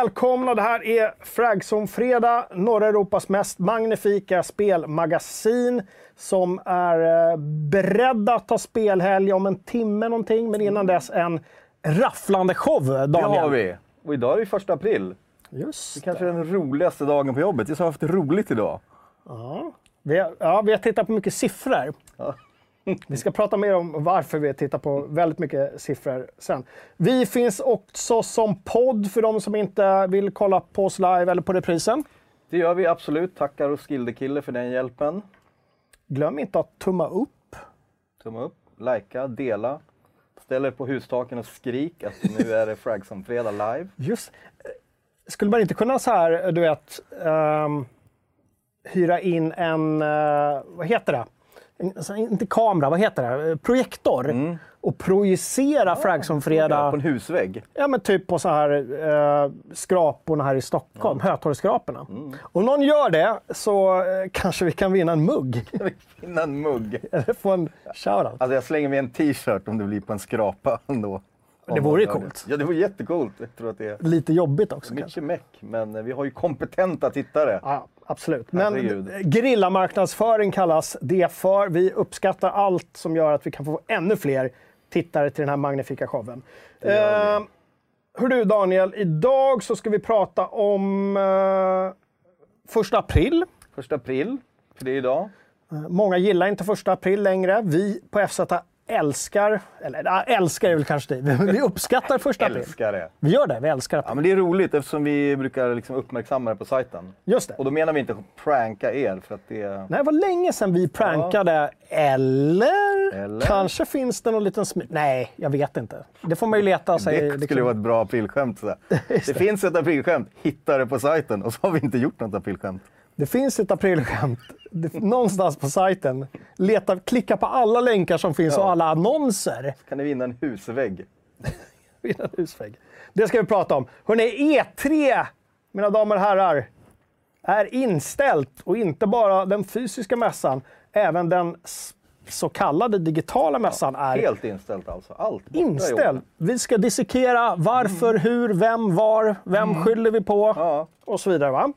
Välkomna! Det här är Fragzone Fredag, norra Europas mest magnifika spelmagasin som är eh, beredda att ta spelhelg om en timme någonting, men innan dess en rafflande show, Daniel. Det har vi. Och idag är det första april. Just Det kanske är den roligaste dagen på jobbet. Jag har haft roligt idag. Ja. Vi, har, ja, vi har tittat på mycket siffror. Ja. Vi ska prata mer om varför vi tittar på väldigt mycket siffror sen. Vi finns också som podd för de som inte vill kolla på oss live eller på reprisen. Det gör vi absolut. Tackar Roskilde-kille för den hjälpen. Glöm inte att tumma upp. Tumma upp, likea, dela. Ställ er på hustaken och skrik att nu är det Fragson-fredag live. Just, skulle man inte kunna så här, du vet, ehm, hyra in en, eh, vad heter det? En, alltså, inte kamera, vad heter det? Eh, Projektor. Och projicera Fragson Ja, Fredag. På en husvägg. Ja, men typ på så här eh, skraporna här i Stockholm, Hötorgsskraporna. Om någon gör det så eh, kanske vi kan vinna en mugg. Finna en mugg. Eller få en shoutout. Alltså jag slänger med en t-shirt om det blir på en skrapa ändå. Det vore ju coolt. det. Ja, det vore jättecoolt. Jag tror att det är Lite jobbigt också kanske. mycket meck, men vi har ju kompetenta tittare. Ja, absolut. Men Herregud. gerillamarknadsföring kallas det för. Vi uppskattar allt som gör att vi kan få ännu fler tittare till den här magnifika showen. Eh, hur du Daniel, idag så ska vi prata om eh, första april. Första april, för det är idag. Många gillar inte första april längre. Vi på FZ älskar, eller ja, älskar är väl kanske det, vi uppskattar första april. Älskar det. Vi gör det, vi älskar Ja, april. men det är roligt eftersom vi brukar liksom uppmärksamma det på sajten. Just det. Och då menar vi inte pranka er för att det... Nej, det var länge sedan vi prankade. Eller? Eller? Kanske finns det någon liten smyg... Nej, jag vet inte. Det får man ju leta sig. Det skulle vara ett bra aprilskämt. Så. Det finns ett aprilskämt, hitta det på sajten och så har vi inte gjort något aprilskämt. Det finns ett aprilskämt någonstans på sajten. Leta, klicka på alla länkar som finns Ja. och alla annonser. Kan ni vinna en husvägg? Vid en husvägg. Det ska vi prata om. Hörrni, E3, mina damer och herrar, är inställt. Och inte bara den fysiska mässan, även den så kallade digitala mässan är Helt inställt alltså. Allt inställd. Vi ska dissekera varför, hur, vem, var, vem skyller vi på Ja, och så vidare. Va?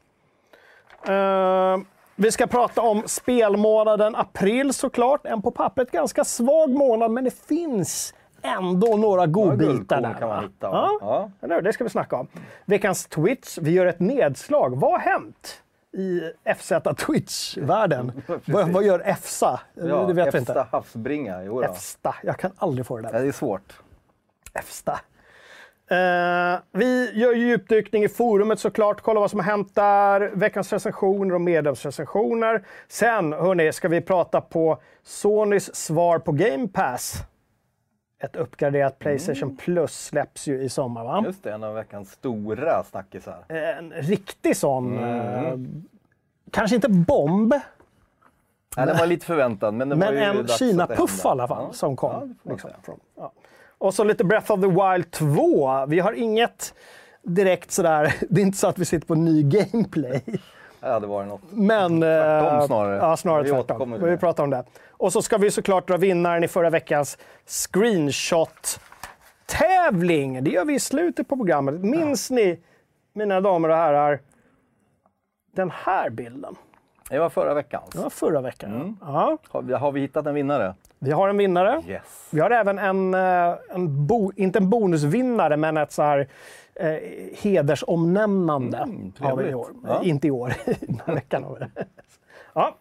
Eh, vi ska prata om spelmånaden april såklart. En på pappret ganska svag månad, men det finns ändå några godbitar där. kan man hitta? Ja, Ja. hur? det ska vi snacka om. Veckans Twitch. Vi gör ett nedslag. Vad har hänt i FZ Twitch-världen? Vad, vad gör EFSA? ja det vet vi Efsta inte. havsbringa. Jo, då. EFSTA. Jag kan aldrig få det där. Ja, det är svårt. EFSTA. Eh, vi gör ju djupdykning i forumet såklart, kolla vad som har hänt där, veckans recensioner och medlemsrecensioner. Sen, hörni, ska vi prata på Sonys svar på Game Pass. Ett uppgraderat Playstation Plus släpps ju i sommar, va? Just det, en av veckans stora snackisar. En riktig sån, eh, kanske inte bomb, Ja, den var lite förväntad, men men en Kina-puff i alla fall Ja. som kom. Ja, liksom, från, ja. Och så lite Breath of the Wild 2. Vi har inget direkt sådär, det är inte så att vi sitter på ny gameplay. Ja, det var något. Men... Tvärtom eh, snarare. Ja, snarare Vi tvärtom. Vi pratar om det. Och så ska vi såklart dra vinnaren i förra veckans screenshot-tävling. Det gör vi i slutet på programmet. Minns ni, mina damer och herrar, den här bilden? Det var förra veckan. Det var förra veckan. Mm. Ja. Har, vi, har vi hittat en vinnare? Vi har en vinnare. Yes. Vi har även en, eh, en bo, inte en bonusvinnare, men ett så här eh, hedersomnämnande Mm, har i år. Ja. Eh, Inte i år, den här veckan har vi det. Ja,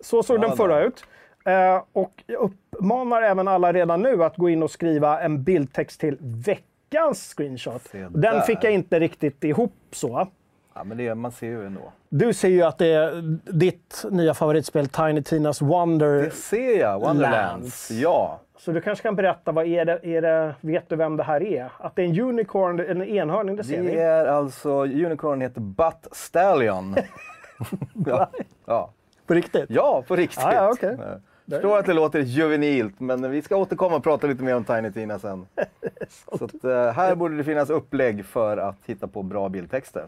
så såg Ja, den förra då. ut. Eh, och jag uppmanar även alla redan nu att gå in och skriva en bildtext till veckans screenshot. Den fick jag inte riktigt ihop så. Ja, men det, man ser ju ändå. Du ser ju att det är ditt nya favoritspel Tiny Tinas Wonder. Det ser jag, Wonderlands. Lands. Ja. Så du kanske kan berätta, vad är det, är det, vet du vem det här är? Att det är en unicorn, en enhörning, det ser Det vi. är alltså, unicorn heter Butt Stallion. ja. Ja. På riktigt? ja, på riktigt. Ja, ja, okej. Jag förstår att det låter juvenilt, men vi ska återkomma och prata lite mer om Tiny Tina sen. Så att, eh, här borde det finnas upplägg för att hitta på bra bildtexter.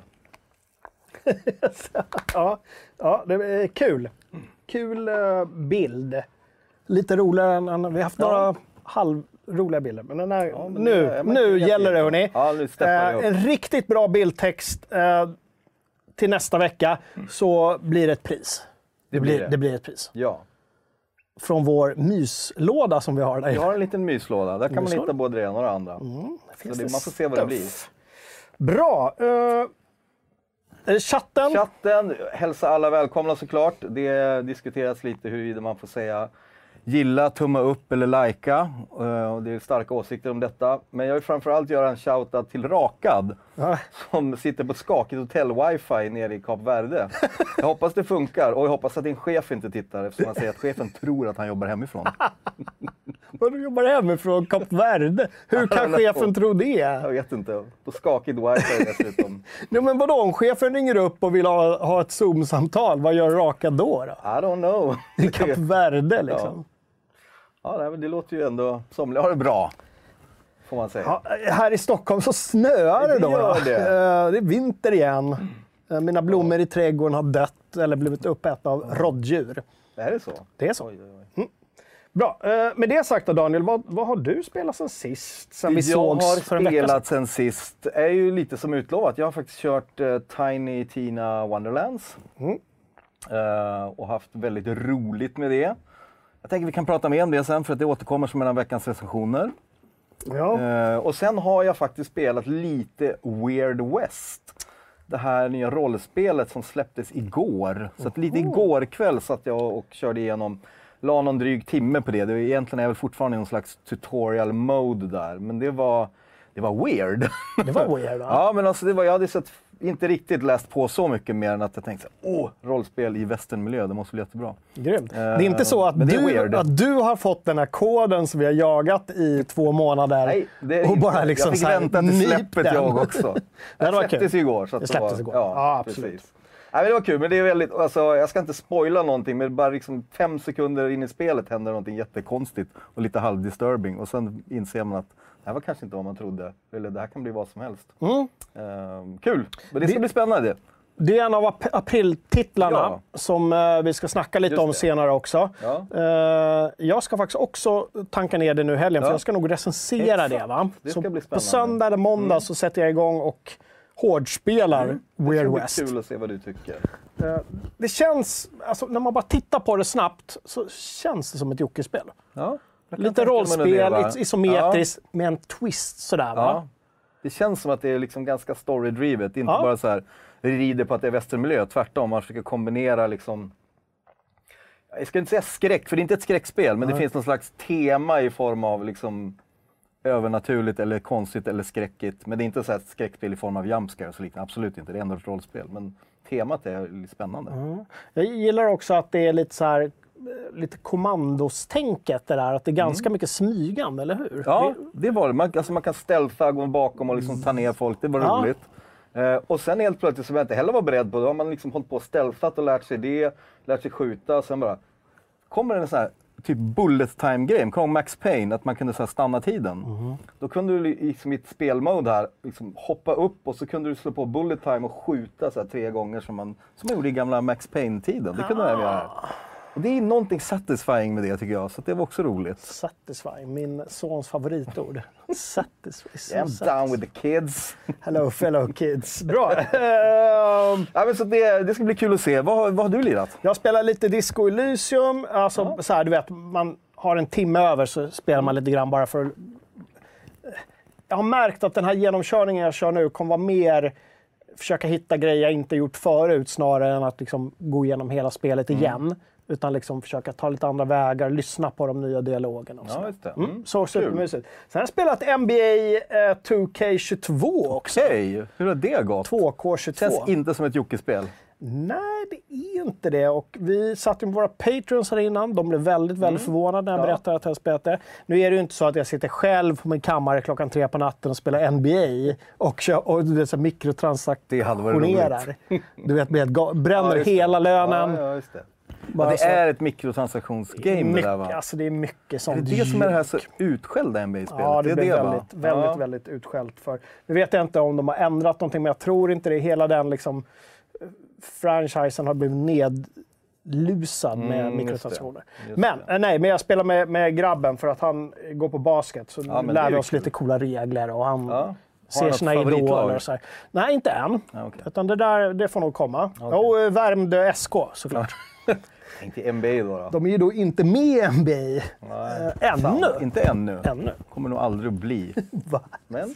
Ja, ja, det är kul. Kul eh, bild. Lite roligare än, vi har haft Ja. några halv roliga bilder. Men den här, Ja, men nu, det man nu gäller det hörni. Ja, nu Eh, en riktigt bra bildtext eh, till nästa vecka så blir det ett pris. Det, blir det. det blir ett pris. Ja. Från vår myslåda som vi har där Vi har en liten myslåda. Där kan man Myslåda? hitta både det ena och det andra. Så det, man får se vad det blir. Bra. Eh, chatten. Chatten, hälsa alla välkomna såklart. Det diskuteras lite huruvida man får säga gilla, tumma upp eller lajka. Eh, och Det är starka åsikter om detta. Men jag vill framförallt göra en shoutout till Rakad som sitter på ett skakigt hotell-wifi nere i Kap Verde. Jag hoppas det funkar och jag hoppas att din chef inte tittar eftersom han säger att chefen tror att han jobbar hemifrån. du jobbar hemifrån Kap Verde. Hur kan Ja, chefen tro det? Jag vet inte. På skakigt wifi dessutom. Nej, men vadå, om chefen ringer upp och vill ha, ha ett Zoom-samtal, vad gör Raka då? då? I don't know. I Kap Verde liksom. Ja, men det låter ju ändå... Somliga har det bra. Får man säga. Ja, här i Stockholm så snöar det Det då. det. Eh, det är vinter igen. Eh, Mina blommor i trädgården har dött eller blivit uppätna av rådjur. Är det så? Det är så. Oj, oj, oj. Bra. Eh, Med det sagt då Daniel, vad, vad har du spelat sen sist? Sen vi jag sågs har för en vecka sedan? spelat sen sist är ju lite som utlovat. Jag har faktiskt kört eh, Tiny Tina Wonderlands. Mm. Eh, och haft väldigt roligt med det. Jag tänker vi kan prata mer om det sen för att det återkommer som en av veckans recensioner. Ja. Eh, och sen har jag faktiskt spelat lite Weird West. Det här nya rollspelet som släpptes igår. Så lite igår kväll satt jag och körde igenom, la någon dryg timme på det. det är egentligen är jag väl fortfarande i någon slags tutorial mode där. Men det var, det var weird. Det var weird va? ja, men alltså det var, jag hade sett, inte riktigt läst på så mycket mer än att jag tänkte åh, rollspel i västernmiljö, det måste bli jättebra. Grymt. Eh, det är inte så att du, att du har fått den här koden som vi har jagat i två månader Nej, det är och inte. bara liksom jag fick vänta till släppet den. jag också. Det Det var släpptes ju igår. Så Det släpptes var, igår. Ja, Ja, absolut. Precis. Nej, det var kul, men det är väldigt, alltså, jag ska inte spoila någonting, men bara liksom fem sekunder in i spelet händer någonting jättekonstigt och lite halvdisturbing och sen inser man att det här var kanske inte vad man trodde, eller det här kan bli vad som helst. Mm. Ehm, kul, men det ska Det- bli spännande. Det är en av ap- apriltitlarna Ja. som eh, vi ska snacka lite Just om det. senare också. Ja. Eh, jag ska faktiskt också tanka ner det nu helgen, för Ja. jag ska nog recensera det. Exakt. Va? Det så ska bli på spännande. söndag eller måndag så sätter jag igång och hårdspelar Det Weird ska bli West. kul att se vad du tycker. Eh, det känns, alltså, när man bara tittar på det snabbt, så känns det som ett Jocke-spel. Ja, Lite rollspel, det, isometriskt, med en twist sådär. Ja. Va? Ja. Det känns som att det är liksom ganska story-drivet. Inte Ja. bara så här rider på att det är västernmiljö. Tvärtom, man försöker kombinera liksom jag ska inte säga skräck, för det är inte ett skräckspel, men det finns någon slags tema i form av liksom övernaturligt eller konstigt eller skräckigt. Men det är inte så här skräckspel i form av jumpscares och liknande. Absolut inte, det är ändå ett rollspel. Men temat är spännande. Jag gillar också att det är lite så här, eh, lite kommandostänket det där, att det är ganska mycket smygande, eller hur? Mm. Ja, Det- det var det. Man, alltså man kan stealtha, gå bakom och liksom ta ner folk. Det var Ja. roligt. Eh, och sen helt plötsligt, som jag inte heller var beredd på, då har man liksom hållit på och stealthat och lärt sig det, lärt sig skjuta och sen bara kommer det en sån här typ bullet time-grej. Kommer du ihåg Max Payne? Att man kunde så här stanna tiden. Mhm. Då kunde du li- liksom i ett spelmode här liksom hoppa upp och så kunde du slå på bullet time och skjuta så här tre gånger som man, som man gjorde i gamla Max Payne-tiden. Det kunde man även göra här. Och det är någonting satisfying med det tycker jag, så det var också roligt. Satisfying, min sons favoritord. Satisfying. I'm down with the kids. Hello fellow kids. Bra. Ehm, Ja, men så det, det ska bli kul att se. Vad, har- vad har du lirat? jag spelar lite Disco Elysium. Alltså, så här, du vet, man har en timme över så spelar man lite grann bara för att... Jag har märkt att den här genomkörningen jag kör nu kommer vara mer försöka hitta grejer jag inte gjort förut snarare än att liksom gå igenom hela spelet Mm. Utan liksom försöka ta lite andra vägar, lyssna på de nya dialogerna. Och Ja, så. just. Mm. Mm. Så supermysigt. Sen har jag spelat NBA eh, 2K22 också. Okej, hur har det gått? 2K22. Känns inte som ett Jocke-spel. Nej, det är inte det. Och vi satt ju med våra patrons här innan. De blev väldigt, väldigt förvånade när jag Mm. Ja. berättade att jag spelat det. Nu är det ju inte så att jag sitter själv på min kammare klockan tre på natten och spelar NBA och, kör, och du vet, så här Det hade varit mikrotransaktionerar. Du vet, med, bränner Ja, hela lönen. Ja, ja, just det. Bara det så- är ett mikrotransaktionsgame det mycket, där va? Alltså det är mycket Är sånt. det det som är det här så utskällda NBA-spelet? Ja, det, är blev det, väldigt, väldigt, ja. väldigt utskällt för. Nu vet jag inte om de har ändrat någonting, men jag tror inte det. Hela den liksom, franchisen har blivit ned, lusad med Mm, det. mikrotransaktioner. Men, det. eh, nej, men jag spelar med, med grabben för att han går på basket. Så Ja, det lär är vi oss kul. lite coola regler och han Ja. Ser sina idoler. Och så här. Nej, inte än. Ja, okej. Utan det där det får nog komma. Och eh, Värmdö SK såklart. Tänk till NBA då. då. De är ju då inte med i NBA Nej, eh, ännu. sant. Inte ännu. ännu. Kommer nog aldrig att bli. Va? Men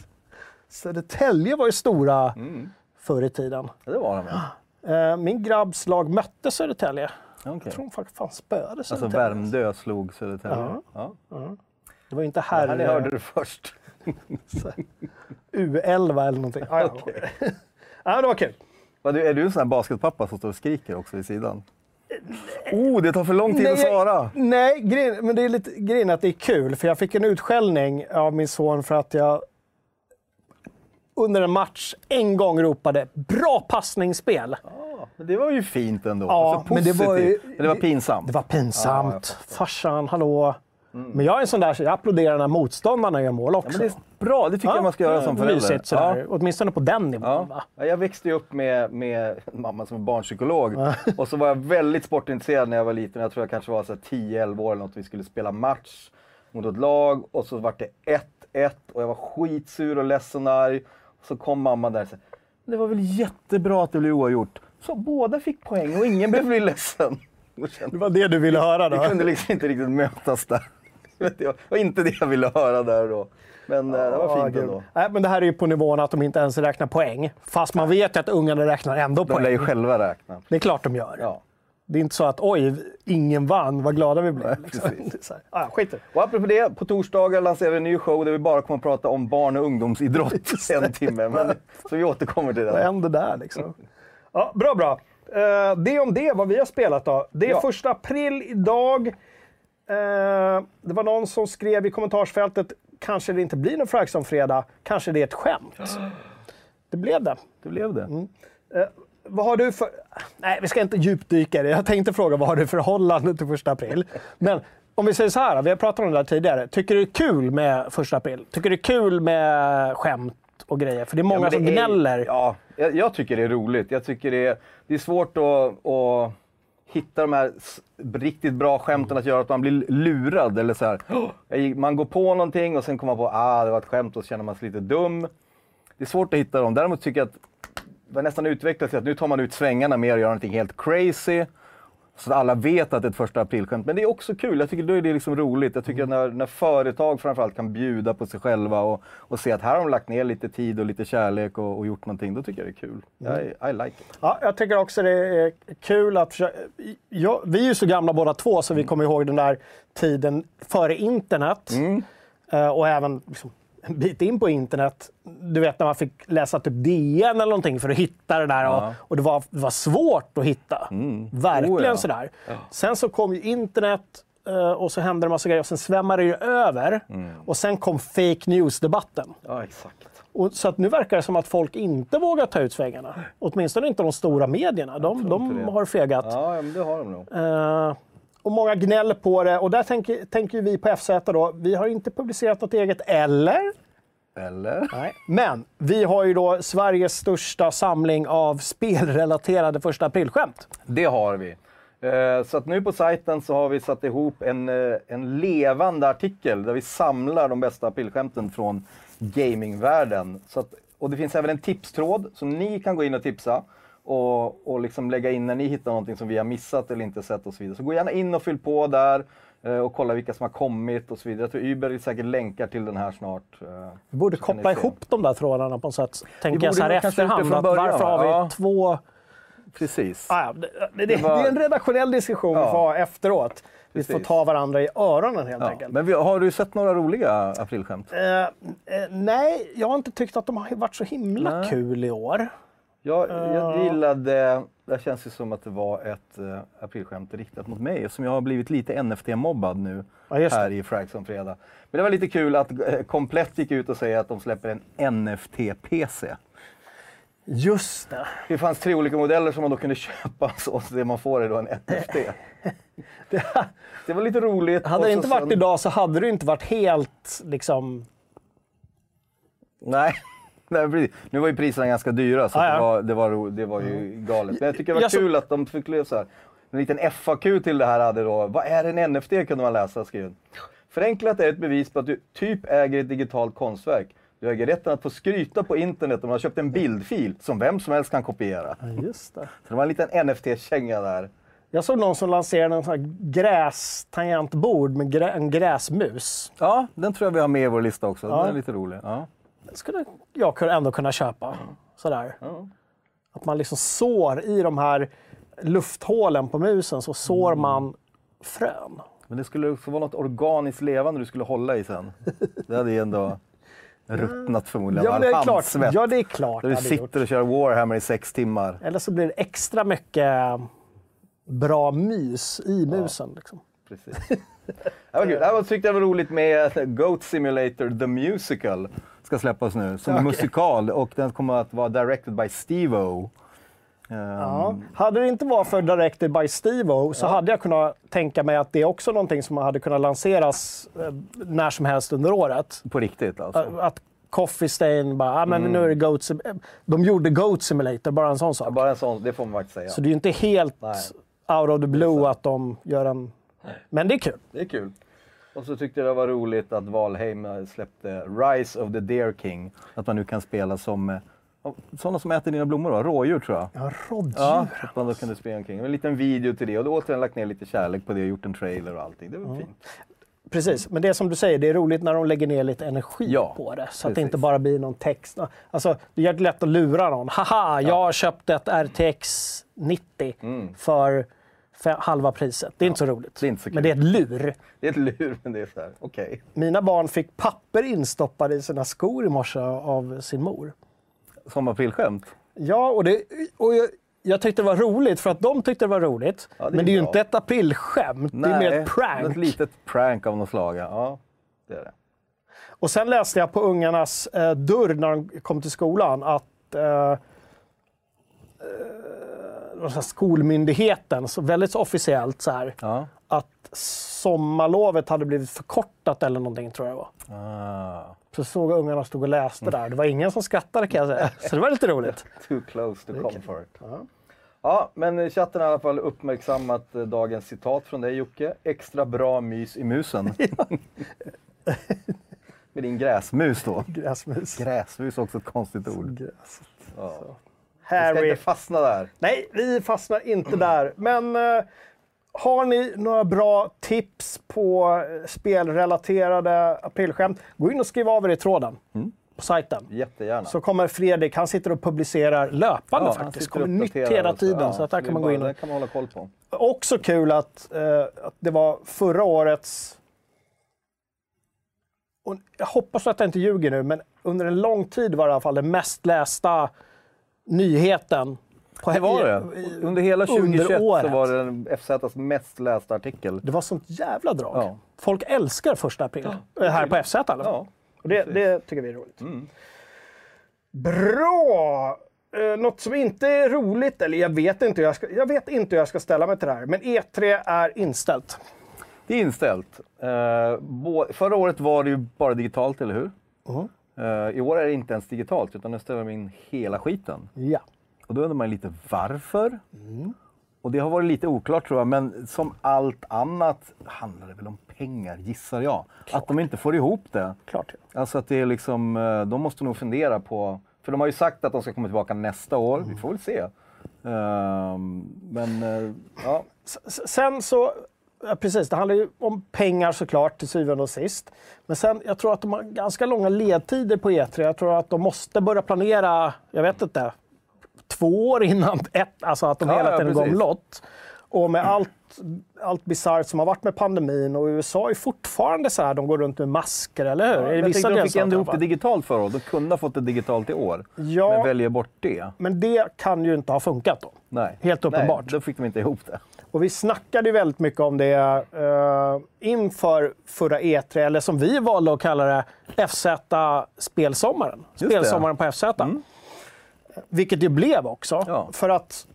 Södertälje var ju stora Mm. förr i tiden. ja, det var de ja. Eh, Min grabbs lag mötte Södertälje. Okej. Jag tror de faktiskt fan spöade Alltså Södertälje. Värmdö slog Södertälje. Ja. Ja. det var inte Här här, ni hörde det först. U11 eller någonting. Ah, ja. ja, det var kul. Du- Är du en sån här basketpappa som står och skriker också vid sidan? Oh, det tar för lång tid att svara. Nej, grejen, men det är lite grejen att det är kul, för jag fick en utskällning av min son för att jag under en match en gång ropade “bra passningsspel”. Ja, men det var ju fint ändå. Ja, alltså, men det var ju-. Men det var pinsamt. Det var pinsamt. fattar. Farsan, hallå. Men jag är en sån där, så jag applåderar när motståndarna gör mål Ja, också. men det är bra, det tycker jag man ska göra som förälder. Mysigt sådär. Åtminstone på den nivån. Ja. Va? Ja, jag växte ju upp med, med mamma som är barnpsykolog. Och så var jag väldigt sportintresserad när jag var liten. Jag tror jag kanske var så här 10-11 år eller något. Vi skulle spela match mot ett lag och så var det 1-1 och jag var skitsur och ledsen och arg. Och så kom mamma där och sa, det var väl jättebra att det blev oavgjort. Så båda fick poäng och ingen blev ledsen. Det var det du ville höra då? Vi kunde liksom inte riktigt mötas där. Det var inte det jag ville höra där då. Men eh, det var Ja, fint ändå. Nej, men det här är ju på nivån att de inte ens räknar poäng. Fast man vet ju att ungarna räknar ändå De lär poäng. ju själva räkna. Det är klart de gör. Ja. Det är inte så att oj, ingen vann, vad glada vi blev. Liksom. ah, skit. Och apropå det, på torsdagar lanserar vi en ny show där vi bara kommer att prata om barn och ungdomsidrott en timme. Men, så vi återkommer till Vad det. händer där liksom? Ja, bra, bra. Eh, det om det, vad vi har spelat då. Det är Ja. första april idag. Eh, det var någon som skrev i kommentarsfältet, kanske det inte blir någon Fragsson-fredag, kanske det är ett skämt. Det blev det. Det blev det. Eh, vad har du för... Nej, vi ska inte djupdyka i det. Jag tänkte fråga vad har du för förhållande till första april? Men om vi säger så här, vi har pratat om det där tidigare. Tycker du det är kul med första april? Tycker du det är kul med skämt och grejer? För det är många men det som är- gnäller. Ja, jag, jag tycker det är roligt. Jag tycker det är, det är svårt att, att hitta de här riktigt bra skämten att göra att man blir lurad. Eller så här, man går på någonting och sen kommer man på ah det var ett skämt och så känner man sig lite dum. Det är svårt att hitta dem. Däremot tycker jag att det har nästan utvecklats att nu tar man ut svängarna mer och gör någonting helt crazy. Så att alla vet att det är ett första aprilskämt. Men det är också kul. Jag tycker då är det liksom roligt. Jag tycker att när, när företag framförallt kan bjuda på sig själva och, och se att här har de lagt ner lite tid och lite kärlek och, och gjort någonting. Då tycker jag det är kul. I, I like it. Ja, jag tycker också det är kul att försöka... Ja, vi är ju så gamla båda två så vi kommer ihåg den där tiden före internet. Eh, och även liksom, en bit in på internet. Du vet när man fick läsa typ DN eller någonting för att hitta det där. Ja. Och, och det, var, det var svårt att hitta. Verkligen Oh, ja. sådär. Sen så kom ju internet eh, och så hände det en massa grejer och sen svämmade det ju över. Och sen kom fake news-debatten. Ja, exakt. Och, så att nu verkar det som att folk inte vågar ta ut svängarna. Åtminstone inte de stora medierna. De, de har fegat. Ja, ja, men det har de nog. Eh, och många gnäller på det. Och där tänker, tänker vi på FZ då, vi har inte publicerat något eget, eller? Eller? Nej. Men vi har ju då Sveriges största samling av spelrelaterade första aprilskämt. Det har vi. Eh, Så att nu på sajten så har vi satt ihop en, eh, en levande artikel där vi samlar de bästa aprilskämten från gamingvärlden. Så att, och det finns även en tipstråd som ni kan gå in och tipsa och, och liksom lägga in när ni hittar någonting som vi har missat eller inte sett och så vidare. Så gå gärna in och fyll på där eh, och kolla vilka som har kommit och så vidare. Jag tror Uber säkert länkar till den här snart. eh, Vi borde koppla ihop de där trådarna på något sätt. Tänker jag så här efterhand. varför har vi ja. två... Precis. Ah, det, det, det, var- det är en redaktionell diskussion vi Ja. får ha efteråt. Vi får ta varandra i öronen helt Ja. enkelt. Men vi, har du sett några roliga aprilskämt? Eh, eh, nej, jag har inte tyckt att de har varit så himla Nej. kul i år. Jag, jag gillade, det känns ju som att det var ett uh, aprilskämt riktat mot mig som jag har blivit lite NFT-mobbad nu Ja, det. här i Frags fredag. Men det var lite kul att uh, Komplett gick ut och säger att de släpper en NFT-PC. Just det. Det fanns tre olika modeller som man då kunde köpa så det man får är då en NFT. det var lite roligt. Hade det inte varit sen- idag så hade det inte varit helt liksom... Nej. Nej, precis. Nu var ju priserna ganska dyra så ja. Det, var, det, var, det var ju galet. Men jag tycker det var Jag så- kul att de fick så här. En liten FAQ till det här hade då, vad är en NFT kunde man läsa skrivet. Förenklat är ett bevis på att du typ äger ett digitalt konstverk. Du äger rätten att få skryta på internet om du har köpt en bildfil som vem som helst kan kopiera. Ja, just det. Så det var en liten NFT-känga där. Jag såg någon som lanserade en sån här grästangentbord med grä, en gräsmus. Ja, den tror jag vi har med i vår lista också. Ja. Den är lite rolig. Ja. Skulle jag ändå kunna köpa. Sådär. Ja. Att man liksom sår i de här lufthålen på musen så sår Mm. man frön. Men det skulle också vara något organiskt levande du skulle hålla i sen. Det hade ju ändå ruttnat förmodligen. Ja, det är klart. handsvett. Ja, det är klart. Där du hade gjort. sitter och kör Warhammer i sex timmar. Eller så blir det extra mycket bra mys i musen. Liksom. Precis. Det var kul. Det var, tyckte jag var roligt med att Goat Simulator The Musical ska släppas nu som Okej. musikal och den kommer att vara directed by Steve-O. Ehm, Ja. Hade det inte varit för Directed by Steve-O så hade jag kunnat tänka mig att det är också någonting som hade kunnat lanseras eh, när som helst under året. På riktigt alltså. Att- Coffee Stain bara, ah, men nu är det Goat Sim- De gjorde Goat Simulator, bara en sån sak. Ja, bara en sån, det får man faktiskt säga. Så det är ju inte helt Nej. out of the blue att de gör en... Men det är kul. Det är kul. Och så tyckte jag det var roligt att Valheim släppte Rise of the Deer King. Att man nu kan spela som eh, sådana som äter dina blommor, då. rådjur tror jag. Ja, rådjur. Ja, att man då kunde spela omkring. En liten video till det och då återigen lagt ner lite kärlek på det och gjort en trailer och allting. Det var fint. Precis, men det är som du säger, det är roligt när de lägger ner lite energi Ja, på det. Så att det precis. inte bara blir någon text. Alltså, det är lätt att lura någon. Haha, jag har köpt ett RTX 90 för fe- halva priset. Det är inte så roligt. det inte så men det är ett lur. Det är ett lur, men det är så här, okej. Mina barn fick papper instoppade i sina skor i morse av sin mor. Som aprilskämt. Ja, och, det, och jag, jag tyckte det var roligt för att de tyckte det var roligt. Ja, det men det är ju bra. inte ett aprilskämt, det är mer ett prank. Ett litet prank av något slag. Ja, det är det. Och sen läste jag på ungarnas eh, dörr när de kom till skolan att eh, eh, här skolmyndigheten, så väldigt officiellt så här, Ja. att sommarlovet hade blivit förkortat eller någonting tror jag det var. Ah, Så såg jag ungarna stod och läste där. Det var ingen som skrattade kan jag säga. Så det var lite roligt. too close to comfort. Ja, men chatten har i alla fall uppmärksammat eh, dagens citat från dig Jocke. Extra bra mys i musen. Med din gräsmus då. Gräsmus. Gräsmus är också ett konstigt ord. Gräs. Ja. Vi ska Harry. inte fastna där. Nej, vi fastnar inte där. Men eh, har ni några bra tips på eh, spelrelaterade aprilskämt, gå in och skriv av er i tråden på sajten. Jättegärna. Så kommer Fredrik, han sitter och publicerar löpande han faktiskt. kommer nytt hela tiden. Ja, så att där det kan man gå in. Det kan man hålla koll på. Också kul att, eh, att det var förra årets... Och jag hoppas att jag inte ljuger nu, men under en lång tid var det i alla fall den mest lästa nyheten. På Det var det. Under hela under 2021 så året. var det den FZs mest lästa artikel. Det var sånt jävla drag. Ja. Folk älskar första april. Eh, här på FZ i alla fall. Ja, Och det, det tycker vi är roligt. Bra! Eh, något som inte är roligt, eller jag vet inte hur jag ska, jag vet inte hur jag ska ställa mig till det här, men E3 är inställt. Det är inställt. Eh, förra året var det ju bara digitalt, eller hur? Eh, I år är det inte ens digitalt, utan nu ställer de in hela skiten. Ja. Och då undrar man lite varför. Och det har varit lite oklart tror jag, men som allt annat handlar det väl om pengar, gissar jag. Att de inte får ihop det. Klart. Alltså att det är liksom, eh, de måste nog fundera på, för de har ju sagt att de ska komma tillbaka nästa år, vi får väl se. Ehm, men eh, ja, Sen så, ja, precis, det handlar ju om pengar såklart till syvende och sist. Men sen, jag tror att de har ganska långa ledtider på E3. Jag tror att de måste börja planera, jag vet inte, två år innan ett, alltså att de Ja, hela ja, tiden går precis. omlott. Och med allt, allt bisarrt som har varit med pandemin och USA är fortfarande så här, de går runt med masker, eller hur? I jag vissa tänkte de fick ändå ihop det digitalt förra året, de kunde ha fått det digitalt i år. Ja. Men väljer bort det. Men det kan ju inte ha funkat då. Nej. Helt uppenbart. Nej, då fick de inte ihop det. Och vi snackade ju väldigt mycket om det eh, inför förra E3, eller som vi valde att kalla det, FZ-spelsommaren. det. Spelsommaren på FZ. Vilket det blev också. Ja. För att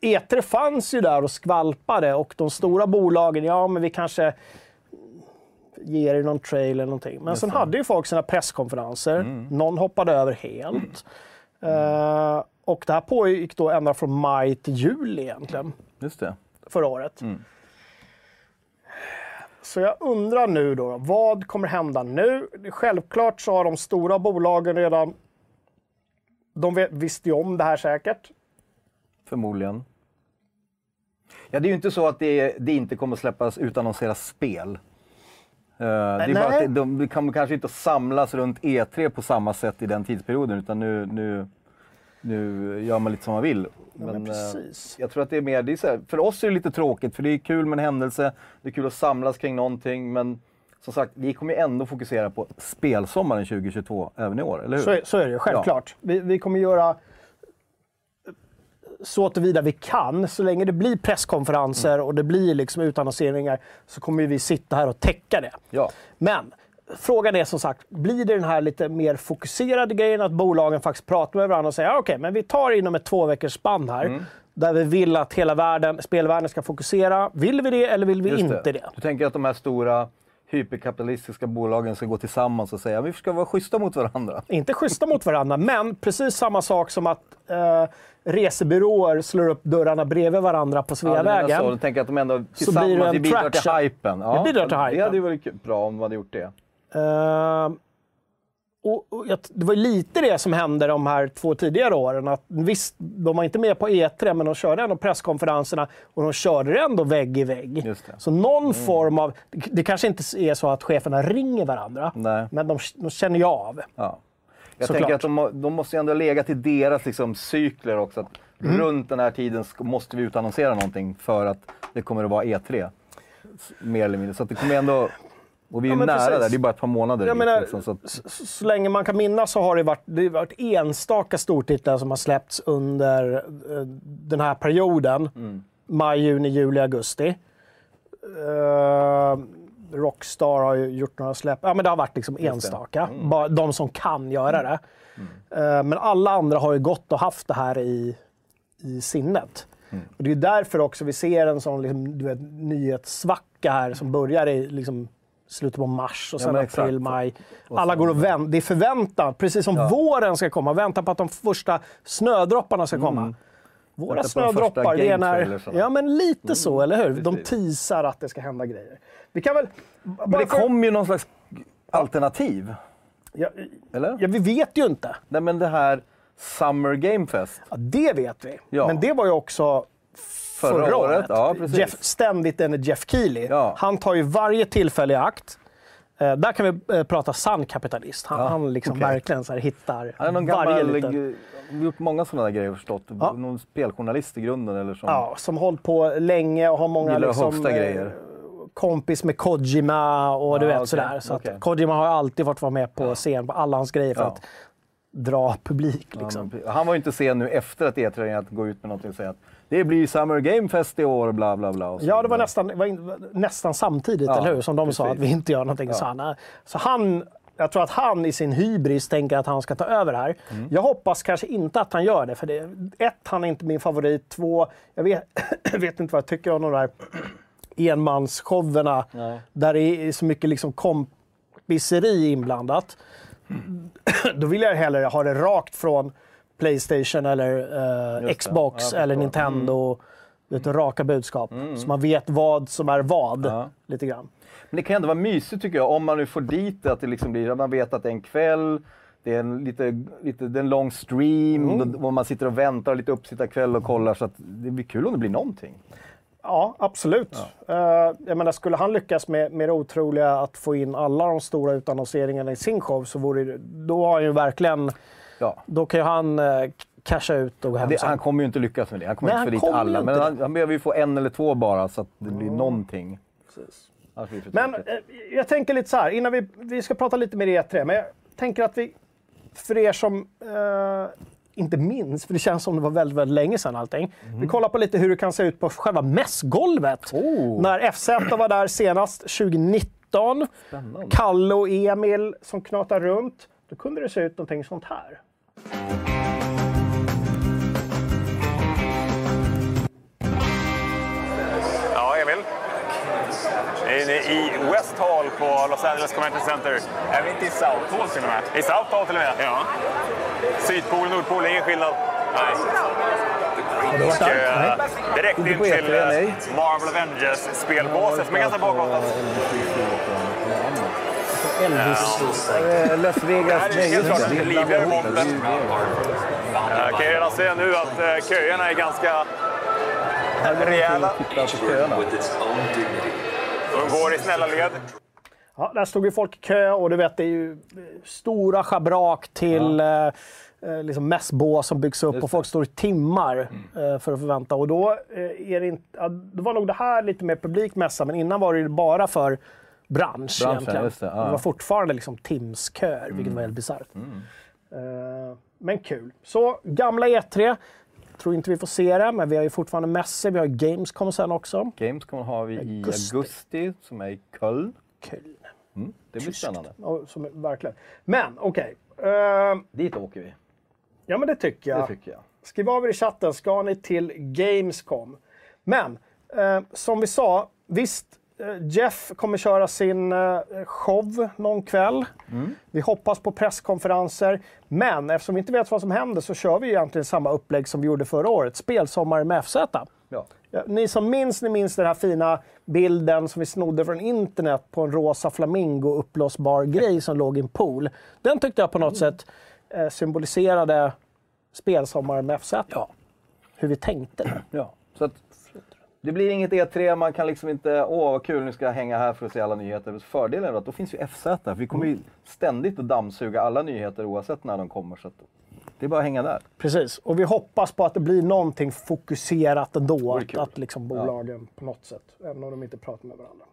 E3 fanns ju där och skvalpade och de stora bolagen, ja men vi kanske ger er någon trail eller någonting. Men sen hade ju folk sina presskonferenser. Någon hoppade över helt. Eh, och det här pågick då ända från maj till juli egentligen. Just det. förra året. Så jag undrar nu då, vad kommer hända nu? Självklart så har de stora bolagen redan, de visste ju om det här säkert. Förmodligen. Ja, det är ju inte så att det, det inte kommer släppas utannonseras spel. Eh, det är bara att de, de kommer kanske inte samlas runt E3 på samma sätt i den tidsperioden, utan nu, nu, nu gör man lite som man vill. Ja, men eh, precis. jag tror att det är mer, det är så här, för oss är det lite tråkigt, för det är kul med en händelse, det är kul att samlas kring någonting, men som sagt, vi kommer ju ändå fokusera på spelsommaren 2022 även i år, eller hur? Så är, så är det ju, självklart. Vi, vi kommer göra så tillvida vi kan. Så länge det blir presskonferenser och det blir liksom utannonseringar så kommer vi sitta här och täcka det. Ja. Men frågan är som sagt, blir det den här lite mer fokuserade grejen att bolagen faktiskt pratar med varandra och säger "Ja, okej, men vi tar inom ett två veckors spann här. Mm. Där vi vill att hela världen, spelvärlden ska fokusera. Vill vi det eller vill vi Just inte det? Du tänker att de här stora hyperkapitalistiska bolagen ska gå tillsammans och säga vi ska vara schyssta mot varandra. Inte schyssta mot varandra, men precis samma sak som att eh, resebyråer slår upp dörrarna bredvid varandra på Ja, Sveavägen. så. Du tänker att de ändå blir tillsammans det en det bidrar till hypen. Ja, Det bidrar till Det hypen. hade ju varit bra om de hade gjort det. Eh, och, och, jag- det var lite det som hände de här två tidigare åren. Att visst, de var inte med på E3, men de körde ändå presskonferenserna och de körde ändå vägg i vägg. Så någon form av... Det, kanske inte är så att cheferna ringer varandra, Nej. men de, de känner ju av. Ja. Jag Såklart. tänker att de, de måste ändå lägga till deras liksom, cykler också. Att Mm. Runt den här tiden måste vi utannonsera någonting för att det kommer att vara E3. S- Mer eller mindre. Så att det kommer ändå... Och vi är Ja, nära precis. där, det är bara ett par månader Jag dit, menar, liksom, så att, så, så, länge man kan minnas så har det varit, det varit enstaka stortitlar som har släppts under eh, den här perioden. Mm. Maj, juni, juli, augusti. Eh, Rockstar har ju gjort några släpp. Ja, men det har varit liksom enstaka. Mm. Bara de som kan göra det. Eh, men alla andra har ju gått och haft det här i, i sinnet. Mm. Och det är därför också vi ser en sån liksom, du vet, nyhetssvacka här som börjar i liksom, slutet på mars och sen men april, maj. Alla går och väntar. Det är förväntan, precis som våren ska komma. Väntar på att de första snödropparna ska komma. Våra de första snödroppar, det är när... Ja, men lite så, eller hur? De precis. teasar att det ska hända grejer. Vi kan väl... men det kommer ju någon slags alternativ. ja, Eller? ja, vi vet ju inte. Nej, men det här Summer Game Fest. Ja, det vet vi. Ja. Men det var ju också Förra förra, året, året. ja. Jeff, ständigt en Jeff Keely. Ja. Han tar ju varje tillfälle i akt. Eh, där kan vi eh, prata sann kapitalist. Han, Ja, han liksom okej. verkligen så här hittar Han är någon varje gammal, liten... gjort många sådana grejer förstått. Ja. Någon speljournalist i grunden eller som Ja, som hållit på länge och har många liksom, eh, grejer. kompis med Kojima och du Ja, vet okej, sådär. Så att Kojima har alltid fått vara med på scen på alla hans grejer för att dra publik. Liksom. Han var ju inte sen nu efter att E3 att gå ut med någonting och säga att det blir Summer Game Fest i år, bla bla bla. Ja, det var nästan, var in, nästan samtidigt, Ja, eller hur? Som de sa precis. att vi inte gör någonting. Så, han, så han, jag tror att han i sin hybris tänker att han ska ta över här. Mm. Jag hoppas kanske inte att han gör det. För det, ett, han är inte min favorit. Två, jag vet, jag vet inte vad jag tycker om de där enmansshowerna. Där det är så mycket liksom kompiseri inblandat. Då vill jag hellre ha det rakt från Playstation eller eh. Xbox Ja, eller. Nintendo. Vet du, raka budskap. Så man vet vad som är vad. Ja. Lite grann. Men det kan ändå vara mysigt tycker jag, om man nu får dit det, att det liksom blir, att man vet att det är en kväll, det är en, lite, lite, det är en lång stream, Mm. och man sitter och väntar lite uppsittarkväll och kollar, så att det blir kul om det blir någonting. Ja, absolut. Eh, jag menar, skulle han lyckas med, med det otroliga att få in alla de stora utannonseringarna i sin show så vore det, då har han ju verkligen, Ja. då kan ju han uh, casha ut och gå hem Det, sen. han kommer ju inte lyckas med det. Han kommer Nej, inte få dit alla. Men han, han behöver ju få en eller två bara så att det blir någonting. För Men eh, jag tänker lite så här, innan vi, vi ska prata lite mer E3, men jag tänker att vi, för er som eh, inte minns, för det känns som det var väldigt, väldigt länge sedan allting. Vi kollar på lite hur det kan se ut på själva mässgolvet. Oh. När FZ var där senast 2019. Spännande. Kalle och Emil som knatar runt. Då kunde det se ut någonting sånt här. Ja, Emil. Är inne i West Hall på Los Angeles Convention Center. Är vi inte i South Hall till och med? I South Hall till och med. Ja. Sydpol, Nordpol, ingen skillnad. Nej. där? eh, Nej. direkt in E3, till eh. Marvel Avengers-spelbåset som är ganska bakåt. Elvis. Eh, Las Det Vegas. här är helt klart det. Det det. Det det. Jag kan redan se nu att eh, köerna är ganska rejäla. De går i snälla led. Ja, där stod ju folk i kö och du vet, det är ju eh, stora schabrak till eh, eh, liksom mässbås som byggs upp och folk står i timmar eh, för att förvänta. Och då, eh, är det inte, ja, då var nog det här lite mer publik mässa, men innan var det ju bara för bransch egentligen. just det, ja. var fortfarande liksom timsköer, vilket var helt bisarrt. Eh, men kul. Så, gamla E3. Tror inte vi får se det, men vi har ju fortfarande mässor. Vi har Gamescom sen också. Gamescom har vi i Augusti. augusti, som är i Köln. Kul. Det blir spännande. Ja, som, verkligen. Men okej. Eh, Dit åker vi. ja, men det tycker jag. Det tycker jag. Skriv av er i chatten, ska ni till Gamescom? Men eh, som vi sa, visst, Jeff kommer köra sin eh, show någon kväll. Vi hoppas på presskonferenser. Men eftersom vi inte vet vad som händer så kör vi egentligen samma upplägg som vi gjorde förra året. Spelsommar med FZ. Ja. Ja, ni som minns, ni minns den här fina bilden som vi snodde från internet på en rosa flamingo uppblåsbar grej som låg i en pool. Den tyckte jag på något sätt eh, symboliserade spelsommar med FZ. Hur vi tänkte. Ja. Så att, det blir inget E3, man kan liksom inte, åh vad kul, nu ska jag hänga här för att se alla nyheter. Fördelen är att då finns ju FZ för vi kommer ju ständigt att dammsuga alla nyheter oavsett när de kommer. Så det är bara att hänga där. Precis, och vi hoppas på att det blir någonting fokuserat ändå. Att, att liksom bolagen på något sätt, även om de inte pratar med varandra.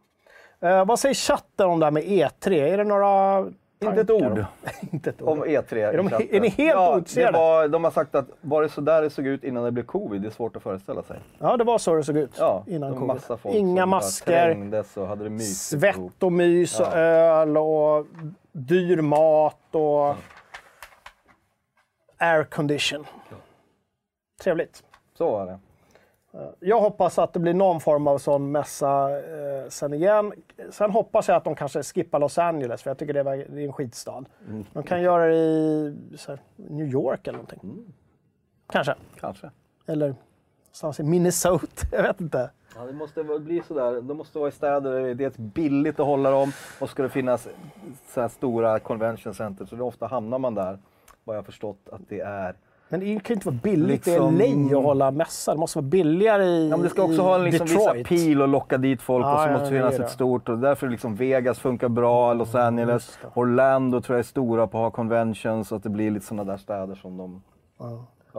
Eh, vad säger chatten om det här med E3? Är det några Inte ett ord om- inte ett om ord. E3. Är de- är ni helt ja, var, De har sagt att var det så där det såg ut innan det blev covid, det är svårt att föreställa sig. Ja, det var så det såg ut Ja, innan covid. massa folk Inga masker, och hade det mysigt svett och mys och öl och dyr mat och aircondition. Trevligt. Så var det. Jag hoppas att det blir någon form av sån mässa eh, sen igen. Sen hoppas jag att de kanske skippar Los Angeles, för jag tycker det är, det är en skitstad. De kan göra det i så här, New York eller någonting. Kanske. Kanske. Eller någonstans i Minnesota. Jag vet inte. Ja, det måste väl bli sådär. De måste vara i städer där det är billigt att hålla dem och ska det finnas så här stora convention center. Så då ofta hamnar man där, vad jag har förstått att det är. Men det kan ju inte vara billigt Liksom- i LA att hålla mässa. Det måste vara billigare i Ja, men det ska också ha en liksom appeal och locka dit folk Ja, och så ja, måste det finnas det. ett stort. Och därför liksom Vegas funkar bra, Los Angeles, just det. Orlando tror jag är stora på att ha conventions. Så att det blir lite sådana där städer som de...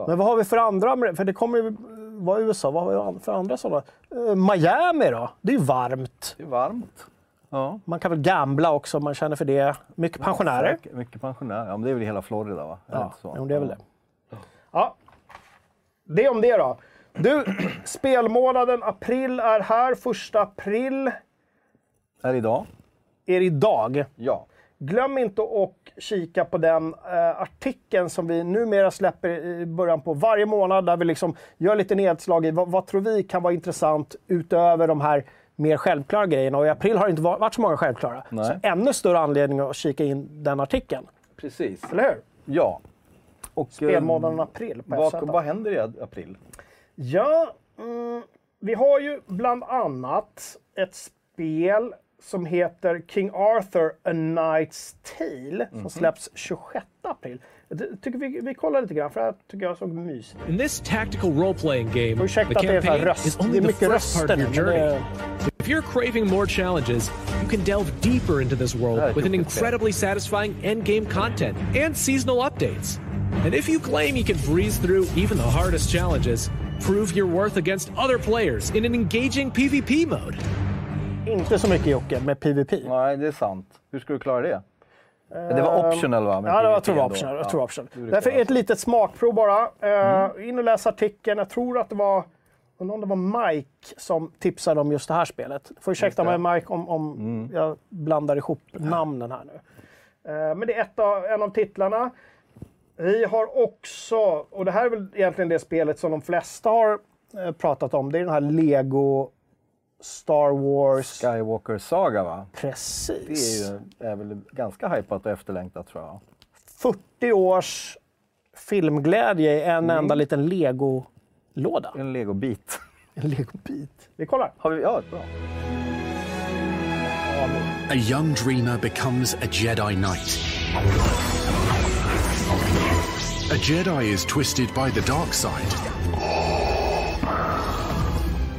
Men vad har vi för andra? För det kommer ju vara USA. Vad har vi för andra sådana? Eh, Miami då? Det är ju varmt. Det är varmt. Ja. Man kan väl gambla också om man känner för det. Mycket pensionärer. Säkert. Mycket pensionärer. Ja, men det är väl hela Florida va? Ja, jo, det är väl det. Ja. Det om det då. Du, spelmånaden april är här. Första april Är idag? är idag. Ja. Glöm inte att kika på den eh, artikeln som vi numera släpper i början på varje månad där vi liksom gör lite nedslag i vad, vad tror vi kan vara intressant utöver de här mer självklara grejerna. Och i april har det inte va- varit så många självklara. Nej. Så ännu större anledning att kika in den artikeln. Precis. Eller hur? Ja. Och, Spelmånaden april på vad, vad händer i april? Ja, mm, vi har ju bland annat ett spel som heter King Arthur A Knight's Tale som släpps 26 april. Jag tycker vi, vi kollar lite grann för det här tycker jag såg mysigt In this tactical role-playing game, the Ursäkta att det är så här campaign röst. is Det only är the mycket first part röster of nu. your men journey. det- If you're craving more challenges, you can delve deeper into this world with an incredibly satisfying endgame content and seasonal updates. And if you claim you can breeze through even the hardest challenges, prove your worth against other players in an engaging PvP mode. Inte så mycket Jocke med PVP. Nej, det är sant. Hur ska du klara det? det var optional va? Ja, jag tror det var optional. Jag Ja, tror det var optional. Därför ett litet smakprov bara. Uh, In och läs artikeln. Jag tror att det var undrar om det var Mike som tipsade om just det här spelet. Får ursäkta mig Mike om, om jag blandar ihop namnen här nu. Eh, men det är ett av, en av titlarna. Vi har också, och det här är väl egentligen det spelet som de flesta har eh, pratat om. Det är den här Lego Star Wars. Skywalker Saga va? Det Precis. är, ju, är väl ganska hypat och efterlängtat tror jag. 40 års filmglädje i en enda liten Låda? En legobit. En legobit. Vi kollar. Har vi, ja, bra. A young dreamer becomes a Jedi Knight. A Jedi is twisted by the dark side.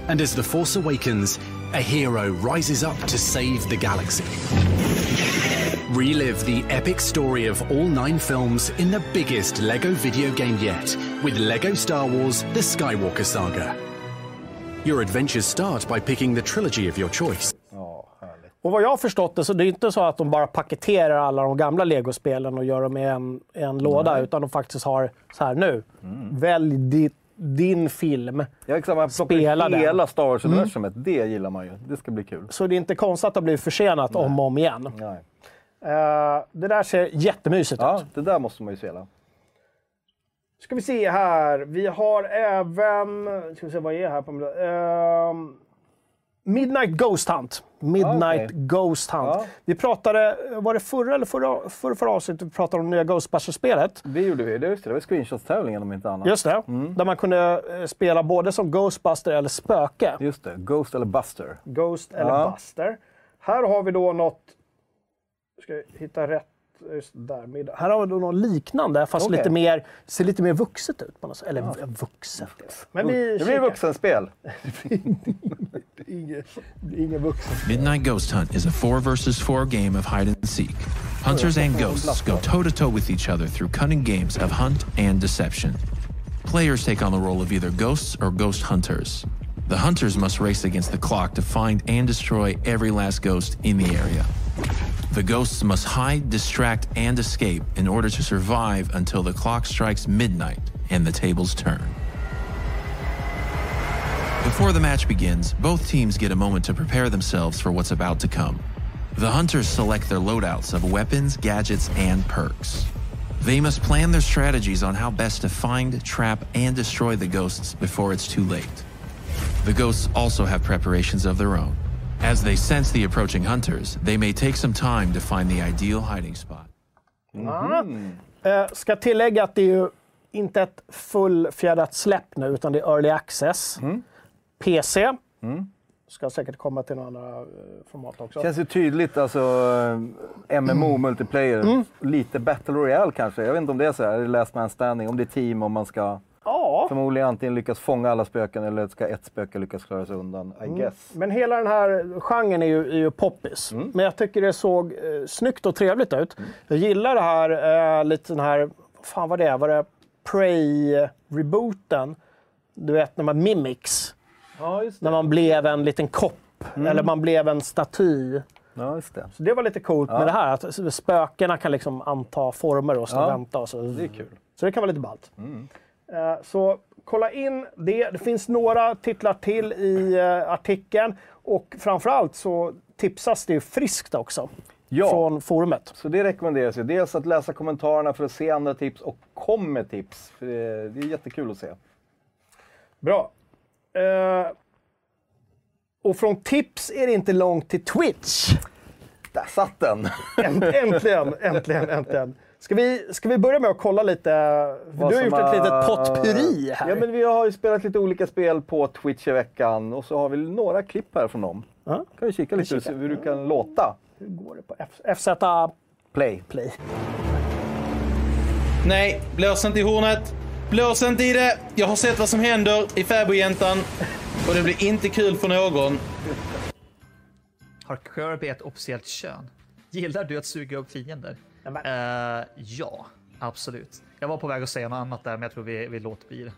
And as the Force awakens, a hero rises up to save the galaxy. Relive the epic story of all nine films in the biggest LEGO video game yet with LEGO Star Wars The Skywalker Saga. Your adventures start by picking the trilogy of your choice. Och vad jag har förstått det så det är inte så att de bara paketerar alla de gamla legospelen och gör dem i en, en låda, utan de faktiskt har så här nu. Välj ditt, din film. Ja, exakt. Man plockar hela Star Wars-universumet. Det gillar man ju. Det ska bli kul. Så det är inte konstigt att det blir försenat om och om igen. Nej. Eh, det där ser jättemysigt Ja, ut. det där måste man ju spela. Ska vi se här. Vi har även... Ska vi se, vad är här på... Ehm, Midnight Ghost Hunt. Midnight Ah, okej. Ghost Hunt. Ja. Vi pratade, var det förra eller förra, förra, förra avsnittet vi pratade om nya Ghostbusters-spelet? Det gjorde vi. Det, just det, det var screenshots-tävlingen om inte annat. Just det. Där man kunde eh, spela både som Ghostbuster eller spöke. Just det. Ghost eller Buster. Ghost eller Ja. Buster. Här har vi då något... Ska hitta rätt? Just där. Mid- Här har vi då något liknande, fast Okej. lite mer, ser lite mer vuxet ut. På något sätt. Eller vuxet. Men vi Det blir vuxenspel. Ingen, ingen vuxen. Midnight Ghost Hunt is a four versus four game of hide and seek. Hunters and ghosts go toe to toe with each other through cunning games of hunt and deception. Players take on the role of either ghosts or ghost hunters. The hunters must race against the clock to find and destroy every last ghost in the area. The ghosts must hide, distract, and escape in order to survive until the clock strikes midnight and the tables turn. Before the match begins, both teams get a moment to prepare themselves for what's about to come. The hunters select their loadouts of weapons, gadgets, and perks. They must plan their strategies on how best to find, trap, and destroy the ghosts before it's too late. The ghosts also have preparations of their own. As they sense the approaching hunters, they may take some time to find the ideal hiding spot. Eh, ska tillägga att det är ju inte ett fullfjädrat släpp nu, utan det är early access. PC. Ska säkert komma till några andra eh, format också. Känns ju tydligt, alltså eh, MMO, multiplayer. Lite Battle Royale kanske. Jag vet inte om det är så här, Last Man Standing, om det är team, om man ska Ja, förmodligen antingen lyckas fånga alla spöken eller ska ett spöke lyckas klara sig undan, I guess. men hela den här genren är ju, är ju poppis. Men jag tycker det såg eh, snyggt och trevligt ut. Jag gillar det här, eh, lite den här, vad fan var det? Var det Prey-rebooten? Du vet när man mimics. Ja, När man blev en liten kopp. Eller man blev en staty. Ja, det. Så det var lite coolt med det här. Att spökena kan liksom anta former och och Ja, vänta. Och så. Det är kul. så det kan vara lite ballt. Eh, Så kolla in det. Det finns några titlar till i eh, artikeln. Och framförallt så tipsas det friskt också. Ja. Från forumet. Så det rekommenderas ju. Dels att läsa kommentarerna för att se andra tips och kom med tips. För det, är jättekul att se. Bra. Eh, och från tips är det inte långt till Twitch. Där satt den! Änt- Äntligen, äntligen, äntligen. Ska vi, ska vi börja med att kolla lite? Vad du har gjort ett litet potpurri här. Ja, men vi har ju spelat lite olika spel på Twitch i veckan och så har vi några klipp här från dem. Ja. Kan vi kika lite kika. hur du kan låta. Hur går det på F- FZ Play. Play? Nej, blås inte i hornet. Blås inte i det. Jag har sett vad som händer i Fäbodjäntan. Och det blir inte kul för någon. Har Kirby ett officiellt kön? Gillar du att suga upp fiender? Men- Eh, ja, absolut. Jag var på väg att säga något annat där, men jag tror vi, vi låter bli det.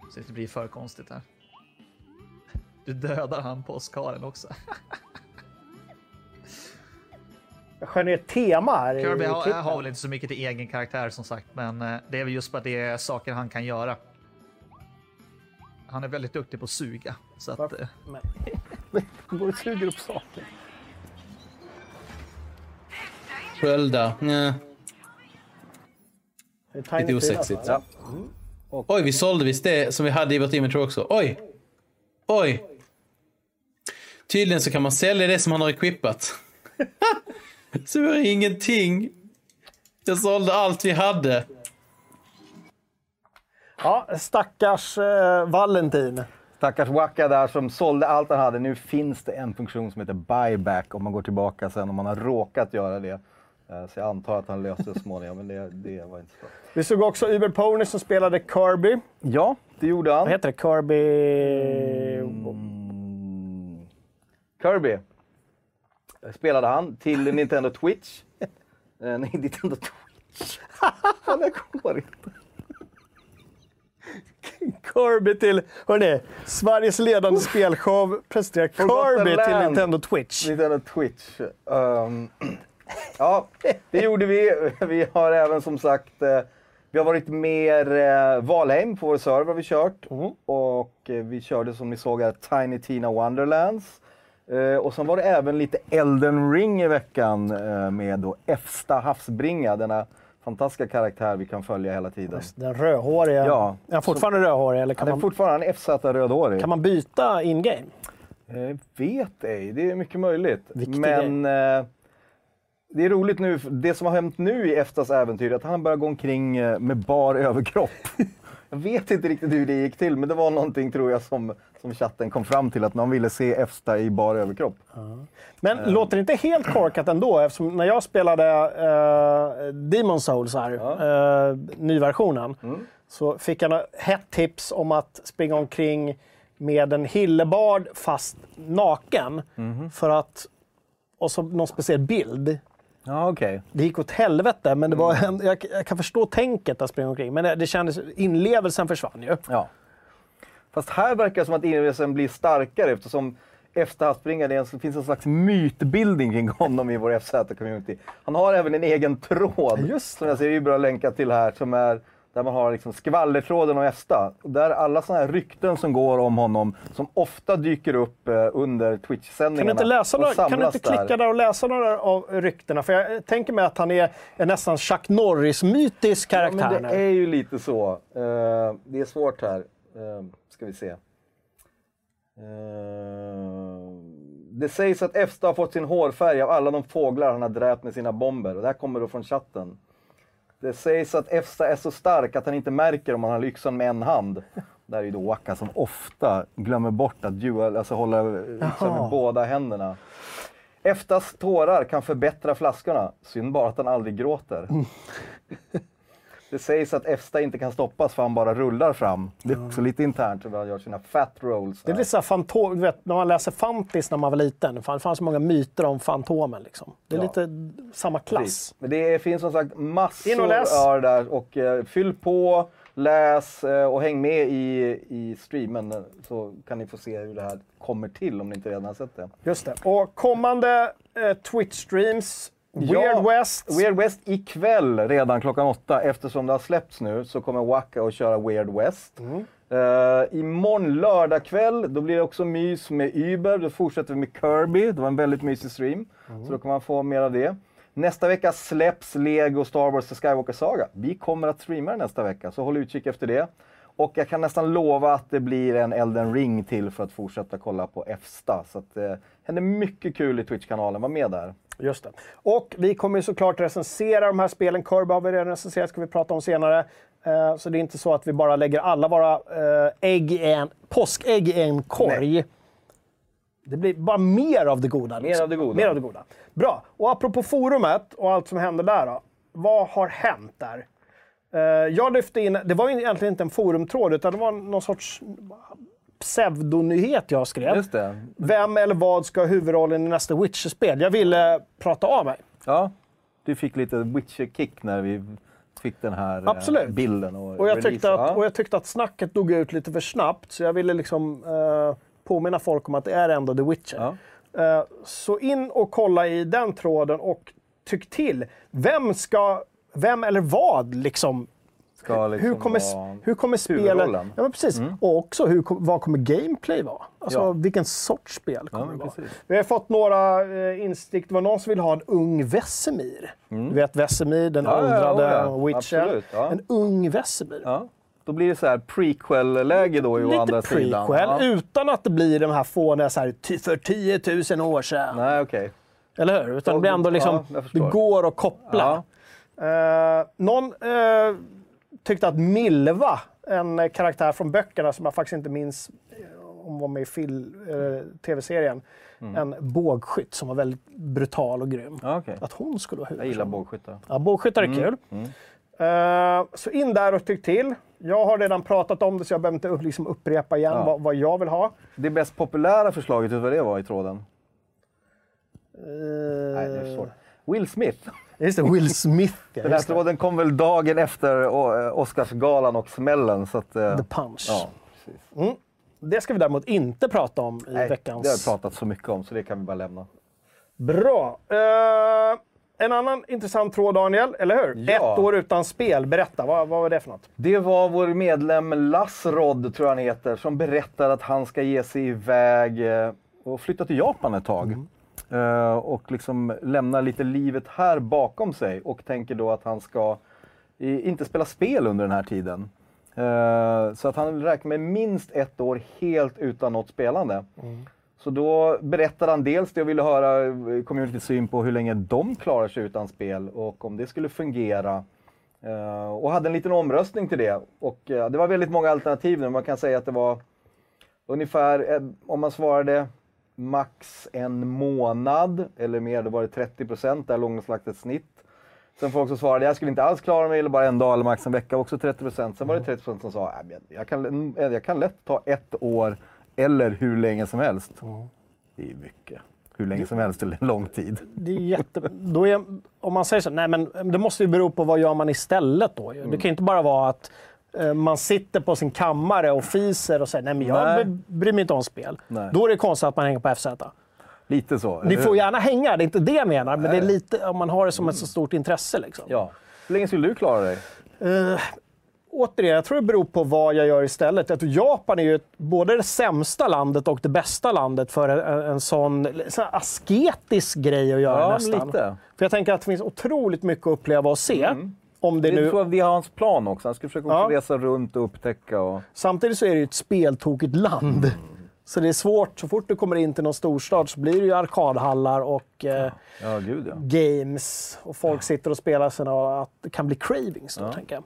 Så det inte blir för konstigt här. Du dödar han på Oscaren också. Jag skär ner tema här i Kirby har, klippen. har väl inte så mycket till egen karaktär som sagt, men eh, det är väl just för att det är saker han kan göra. Han är väldigt duktig på att suga. Så att, eh, går och suger upp saker. Skölda. Nej. Lite osexigt. va? Oj, vi sålde visst det som vi hade i vårt inventory också. Oj! Oj! Tydligen så kan man sälja det som man har equippat. så vi har ingenting. Jag sålde allt vi hade. Ja, stackars eh, Valentin. Stackars Waka där som sålde allt han hade. Nu finns det en funktion som heter buyback om man går tillbaka sen om man har råkat göra det. Eh, Så jag antar att han löste det småningom, men det, det var inte så. Vi såg också Uber Pony som spelade Kirby. Ja, det gjorde han. Vad heter det? Kirby... Kirby spelade han till Nintendo Twitch. Eh, nej, Nintendo Twitch. Jag kommer inte. Kirby till... Hörrni, Sveriges ledande spelshow presenterar Kirby till. Nintendo Twitch. Nintendo Twitch. Ehm, ja, det gjorde vi. Vi har även som sagt eh, vi har varit mer eh, Valheim på vår server har vi kört. Och eh, vi körde som ni såg här Tiny Tina Wonderlands. Eh, och sen var det även lite Elden Ring i veckan eh, med då Efsta Havsbringa, denna fantastiska karaktär vi kan följa hela tiden. Den rödhåriga. Ja. Är han fortfarande rödhårig eller kan Han är man, fortfarande FZ rödhårig. kan man byta in-game? Vet ej, det är mycket möjligt. Viktig Men det är roligt nu, det som har hänt nu i Eftas äventyr är att han börjar gå omkring eh, med bar överkropp. Jag vet inte riktigt hur det gick till, men det var någonting tror jag som, som chatten kom fram till, att någon ville se Efsta i bar överkropp. Men låter det inte helt korkat ändå? Eftersom när jag spelade uh, Demon Souls här, eh, nyversionen, så fick jag ett hett tips om att springa omkring med en hillebard fast naken. För att, och så någon speciell bild. Ja, okej. Det gick åt helvete, men det var en, jag, jag kan förstå tänket att springa omkring. Men det, det kändes, inlevelsen försvann ju. Ja. Fast här verkar det som att inlevelsen blir starkare eftersom efter havsspringaren det finns en slags mytbildning kring honom i vår FZ-community. Han har även en egen tråd Just som jag ser är bra länkat till här som är där man har liksom skvallertråden och Efsta. Och Där alla sådana här rykten som går om honom, som ofta dyker upp eh, under Twitch-sändningarna. Kan du inte, några, kan du inte klicka där och läsa några av ryktena? För jag tänker mig att han är en nästan Chuck Norris-mytisk Ja, karaktär. men det är ju lite så. Eh, det är svårt här. Uh, ska vi se. Eh, det sägs att Efsta har fått sin hårfärg av alla de fåglar han har dräpt med sina bomber. Och det här kommer då från chatten. Det sägs att Efsta är så stark att han inte märker om han har yxan med en hand. Där är ju då Waka som ofta glömmer bort att dual, alltså hålla yxan med båda händerna. Eftas tårar kan förbättra flaskorna. Synd bara att han aldrig gråter. Det sägs att Efsta inte kan stoppas för han bara rullar fram. Det är också lite internt hur han gör sina fat rolls. Det är lite så här fantom, du vet, när man läser Fantis när man var liten. Det fann- det fanns så många myter om Fantomen. Liksom. Det är Ja. lite samma klass. Precis. Men det finns som sagt massor av det där. Och eh, fyll på, läs eh, och häng med i, i streamen eh, så kan ni få se hur det här kommer till om ni inte redan har sett det. Just det. Och kommande eh, Twitch-streams, Weird Ja, West. Weird West ikväll redan klockan åtta. Eftersom det har släppts nu så kommer Waka att köra Weird West. Mm. Uh, imorgon lördag kväll, då blir det också mys med Uber. Då fortsätter vi med Kirby. Det var en väldigt mysig stream. Mm. Så då kan man få mer av det. Nästa vecka släpps Lego Star Wars The Skywalker Saga. Vi kommer att streama nästa vecka, så håll utkik efter det. Och jag kan nästan lova att det blir en Elden Ring till för att fortsätta kolla på Efsta. Så att det eh, händer mycket kul i Twitch-kanalen. Var med där. Just det. Och vi kommer ju såklart recensera de här spelen. Kirby har vi redan recenserat, ska vi prata om senare. Eh, så det är inte så att vi bara lägger alla våra eh, ägg i en, påskägg i en korg. Det blir bara mer av det goda. liksom. Mer av det goda. Mer av det goda. Bra. Och apropå forumet och allt som händer där då. Vad har hänt där? Eh, jag lyfte in, det var egentligen inte en forumtråd utan det var någon sorts pseudonyhet jag skrev. Vem eller vad ska huvudrollen i nästa Witcher-spel? Jag ville prata av mig. Ja, du fick lite Witcher-kick när vi fick den här eh, Absolut. bilden. Och, Och jag, release. tyckte att, Ja. och jag tyckte att snacket dog ut lite för snabbt, så jag ville liksom eh, påminna folk om att det är ändå The Witcher. Eh, så in och kolla i den tråden och tyck till. Vem ska, vem eller vad liksom liksom hur, kommer, hur kommer spelet... Ja, men precis. Och också hur, vad kommer gameplay vara? Alltså Ja. vilken sorts spel kommer men det vara? precis. Vi har fått några eh, instick. Det var någon som ville ha en ung Vesemir. Du vet Vesemir, den Mm. Ja, ja, åldrade ja, ja. Witcher. Absolut, ja. En ung Vesemir. Ja. Då blir det så här prequel-läge då å andra Lite sidan. prequel, Ja. utan att det blir de här fåniga så här, "Ty- för 10 000 år sedan. Nej, okej. Eller hur? Utan Ja, det blir ändå liksom, ja, det går att koppla. Eh, någon eh, tyckte att Milva en eh, karaktär från böckerna som jag faktiskt inte minns eh, om hon var med i eh, tv-serien. En bågskytt som var väldigt brutal och grym. Mm. Ja, okej. Att hon skulle vara Jag gillar huvudperson. bågskyttar. Ja, bågskyttar är kul. Eh, så in där och tyck till. Jag har redan pratat om det så jag behöver inte upp, liksom upprepa igen Ja. vad, vad jag vill ha. Det mest populära förslaget, vet du vad det var i tråden? Eh, Nej, det är svårt. Will Smith. Just det, Will Smith. ja, Den här tråden kom väl dagen efter eh, Oscarsgalan och smällen. Så att, eh, The Punch. Ja, precis. Det ska vi däremot inte prata om i Nej, veckans... det har jag pratat så mycket om så det kan vi bara lämna. Bra. Eh, en annan intressant tråd, Daniel, eller hur? Ja. Ett år utan spel. Berätta, vad, vad var det för något? Det var vår medlem Lassrod, tror jag han heter, som berättade att han ska ge sig iväg och flytta till Japan ett tag. Eh, och liksom lämna lite livet här bakom sig och tänker då att han ska inte spela spel under den här tiden. Eh, så att han räknar med minst ett år helt utan något spelande. Så då berättade han dels det jag ville höra eh, communityts syn på hur länge de klarar sig utan spel och om det skulle fungera. Eh, och hade en liten omröstning till det. Och eh, det var väldigt många alternativ nu. Man kan säga att det var ungefär, eh, om man svarade max en månad eller mer, då var det 30 procent. Där ett snitt. Sen folk som svarade jag skulle inte alls klara mig eller bara en dag eller max en vecka, också 30 procent. Sen var det 30 procent som sa "Nej, men jag kan, jag kan lätt ta ett år eller hur länge som helst. Det är mycket. Hur länge som helst eller lång tid. Det är jätte... då är, om man säger så, nej men det måste ju bero på vad gör man istället då. Det kan ju inte bara vara att man sitter på sin kammare och fiser och säger nej men jag Nej. bryr mig inte om spel. Nej. Då är det konstigt att man hänger på FZ. Lite så. Ni får gärna hänga, det är inte det jag menar. Men det är lite, om man har det som ett så stort intresse. Liksom. Ja. Hur länge skulle du klara dig? Eh, återigen, jag tror det beror på vad jag gör istället. Jag tror Japan är ju både det sämsta landet och det bästa landet för en, en sån, sån här asketisk grej att göra Ja, nästan. lite. För jag tänker att det finns otroligt mycket att uppleva och se. Om det Det nu, tror jag det är hans plan också. Han ska försöka Ja. resa runt och upptäcka. Och... samtidigt så är det ju ett speltokigt land. Mm. Så det är svårt, så fort du kommer in till någon storstad så blir det ju arkadhallar och eh, Ja, gud games. Och folk sitter och spelar sina, att det kan bli cravings då, tänker jag.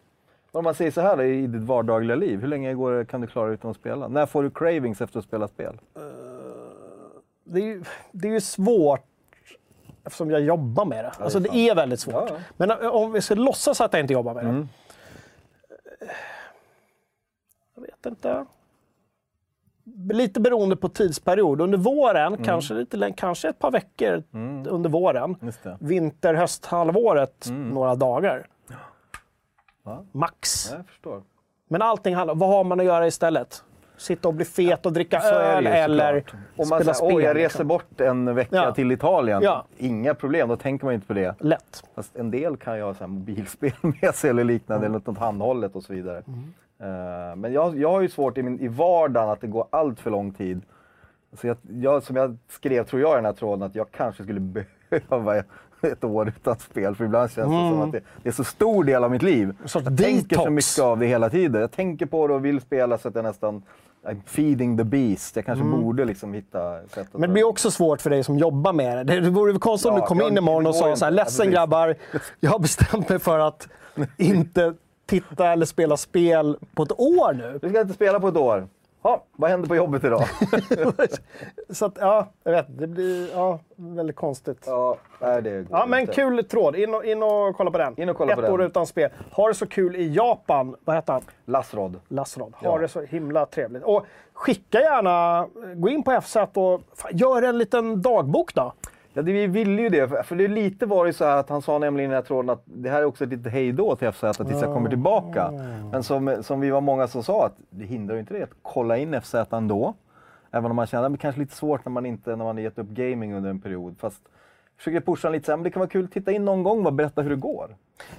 Om man säger så här i ditt vardagliga liv, hur länge går, det- kan du klara utan att spela? När får du cravings efter att spela spel? det är, ju, det är ju svårt eftersom jag jobbar med det. Alltså det är väldigt svårt. Ja. Men eh, om vi ska låtsas att jag inte jobbar med det. Mm. Jag vet inte. Lite beroende på tidsperiod. Under våren, Mm. kanske, lite kanske ett par veckor under våren. Vinter, hösthalvåret, Mm. några dagar. Ja. Max. Men allting handlar vad har man att göra istället? Sitta och bli fet och dricka är öl eller. Om man spela säger, spel. jag reser bort en vecka Ja. till Italien. Ja. Inga problem, då tänker man inte på det. Lätt. Fast en del kan ju ha så här mobilspel med sig eller liknande, eller något handhållet och så vidare. Mm. Eh, men jag, jag har ju svårt i, min, i vardagen att det går allt för lång tid. Så jag, jag, som jag skrev, tror jag, i den här tråden, att jag kanske skulle behöva ett år utan spel. För ibland känns det som att det, det är så stor del av mitt liv. Mm. Jag tänker så mycket av det hela tiden. Jag tänker på det och vill spela så att jag nästan... I'm feeding the beast. Jag kanske borde liksom hitta sätt att... Mm. Men det blir också svårt för dig som jobbar med det. Det vore konstigt om Ja, du kom jag- in imorgon och sa så här, ledsen precis." grabbar, jag har bestämt mig för att inte titta eller spela spel på ett år nu. Du ska inte spela på ett år. Ha, vad händer på jobbet idag? Så att, ja, jag vet, det blir ja, väldigt konstigt. ja, nej, det Ja, men inte. kul tråd. In och, in och kolla på den. In och kolla Ett på den. år utan spel. Har det så kul i Japan. Vad heter han? Lassrod. Lassrod. Har Ja. det så himla trevligt. Och skicka gärna, gå in på FZ och fan, gör en liten dagbok då. Ja, det, vi ville ju det. För- det lite var ju så här att han sa nämligen i den här tråden att det här är också ett litet hejdå till FZ tills jag kommer tillbaka. Men som, som vi var många som sa att det hindrar ju inte det att kolla in FZ ändå. Även om man känner att det kanske är lite svårt när man inte när man gett upp gaming under en period. Fast försöker pusha lite så här, men det kan vara kul att titta in någon gång och berätta hur det går.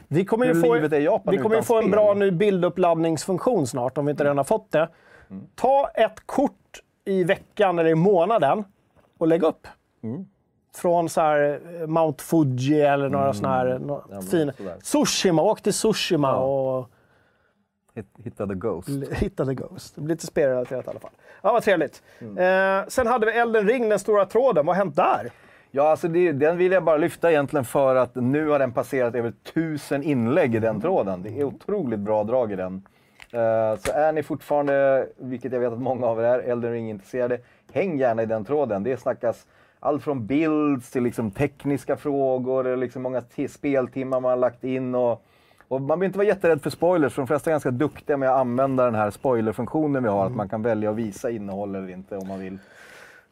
Vi kommer ju Hur få, livet är i Japan vi kommer ju få en bra ny bilduppladdningsfunktion snart, om vi inte redan har fått det. Mm. Ta ett kort i veckan eller i månaden och lägg upp. Mm. Från så här eh, Mount Fuji eller några sådana här no, Mm. men fina... sådär. Tsushima, åk till Tsushima och Hit- Hitta the Ghost. hitta the Ghost. Det blir lite spelrelaterat i alla fall. Ja, vad trevligt. Mm. Eh, sen hade vi Elden Ring, den stora tråden. Vad har hänt där? Ja, alltså det, den vill jag bara lyfta egentligen för att nu har den passerat över tusen inlägg i den tråden. Det är otroligt bra drag i den. Eh, så är ni fortfarande, vilket jag vet att många av er är, Elden Ring-intresserade, häng gärna i den tråden. Det snackas allt från builds till liksom tekniska frågor, och liksom många speltimmar man har lagt in. Och, och man behöver inte vara jätterädd för spoilers, för de flesta är ganska duktiga med att använda den här spoilerfunktionen vi har, att man kan välja att visa innehåll eller inte om man vill.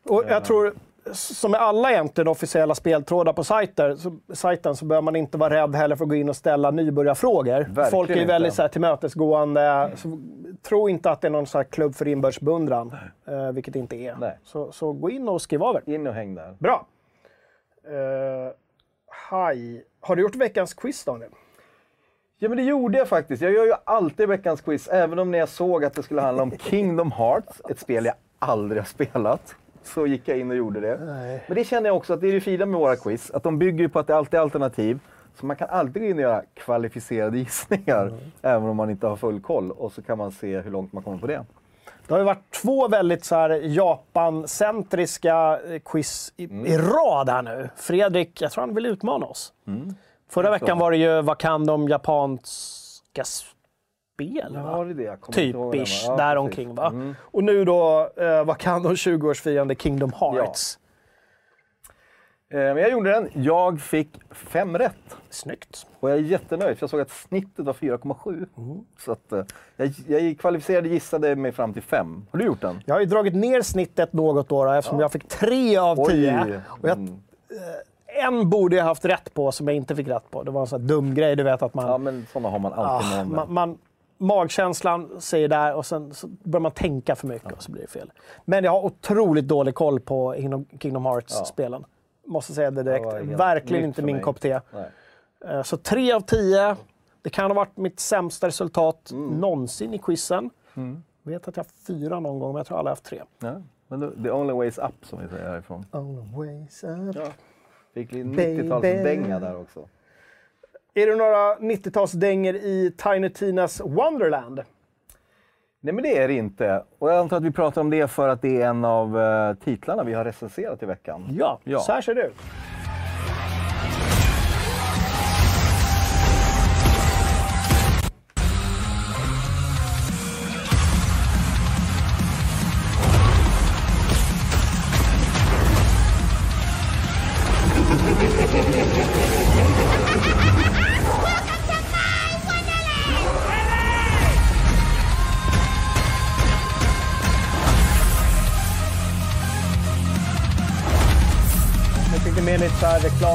Och jag tror, som med alla egentligen officiella speltrådar på sajter, så, sajten så behöver man inte vara rädd heller för att gå in och ställa nybörjarfrågor. Verkligen Folk är ju väldigt så här, tillmötesgående. Så, tro inte att det är någon så här klubb för inbördsbeundran, eh, vilket det inte är. Nej. Så, så gå in och skriv av er. In och häng där. Bra. Uh, Hej. Har du gjort veckans quiz, Daniel? Ja men det gjorde jag faktiskt. Jag gör ju alltid veckans quiz, även om när jag såg att det skulle handla om Kingdom Hearts, ett spel jag aldrig har spelat. Så gick jag in och gjorde det. Men det känner jag också att det är det fina med våra quiz, att de bygger på att det alltid är alternativ. Så man kan alltid gå in och göra kvalificerade gissningar, även om man inte har full koll. Och så kan man se hur långt man kommer på det. Det har ju varit två väldigt så här Japan-centriska eh, quiz i, Mm. i rad här nu. Fredrik, jag tror han vill utmana oss. Mm. Förra veckan var det ju vad kan de japanska spel? va? Var det det? Typ ish? Ja, där precis. omkring va? Mm. Och nu då, eh, vad kan de 20-årsfirande Kingdom Hearts? Eh, Men jag gjorde den. Jag fick fem rätt. Snyggt. Och jag är jättenöjd, för jag såg att snittet var 4,7. Så att, eh, jag, jag kvalificerade gissade mig fram till 5. Har du gjort den? Jag har ju dragit ner snittet något då, då eftersom jag fick tre av tio. Och jag, Mm. en borde jag haft rätt på som jag inte fick rätt på. Det var en sån här dum grej, du vet att man... Ja, men sådana har man alltid Ah, med. man, man, magkänslan säger där och sen så börjar man tänka för mycket och så blir det fel. Men jag har otroligt dålig koll på Kingdom, Hearts-spelen. Måste säga det direkt. Det Verkligen inte min kopp te. Nej. Eh, Så tre av tio. Det kan ha varit mitt sämsta resultat Mm. någonsin i quizen. Jag vet att jag har fyra någon gång, men jag tror alla har haft tre. Ja. Men då, the only way is up, som vi säger härifrån. Always up. Ja. Fick lite Baby. 90-talsdänga där också. Är det några 90-talsdänger i Tiny Tinas Wonderland? Nej, men det är det inte. Och jag antar att vi pratar om det för att det är en av eh, titlarna vi har recenserat i veckan. Ja, Ja. så här ser det ut.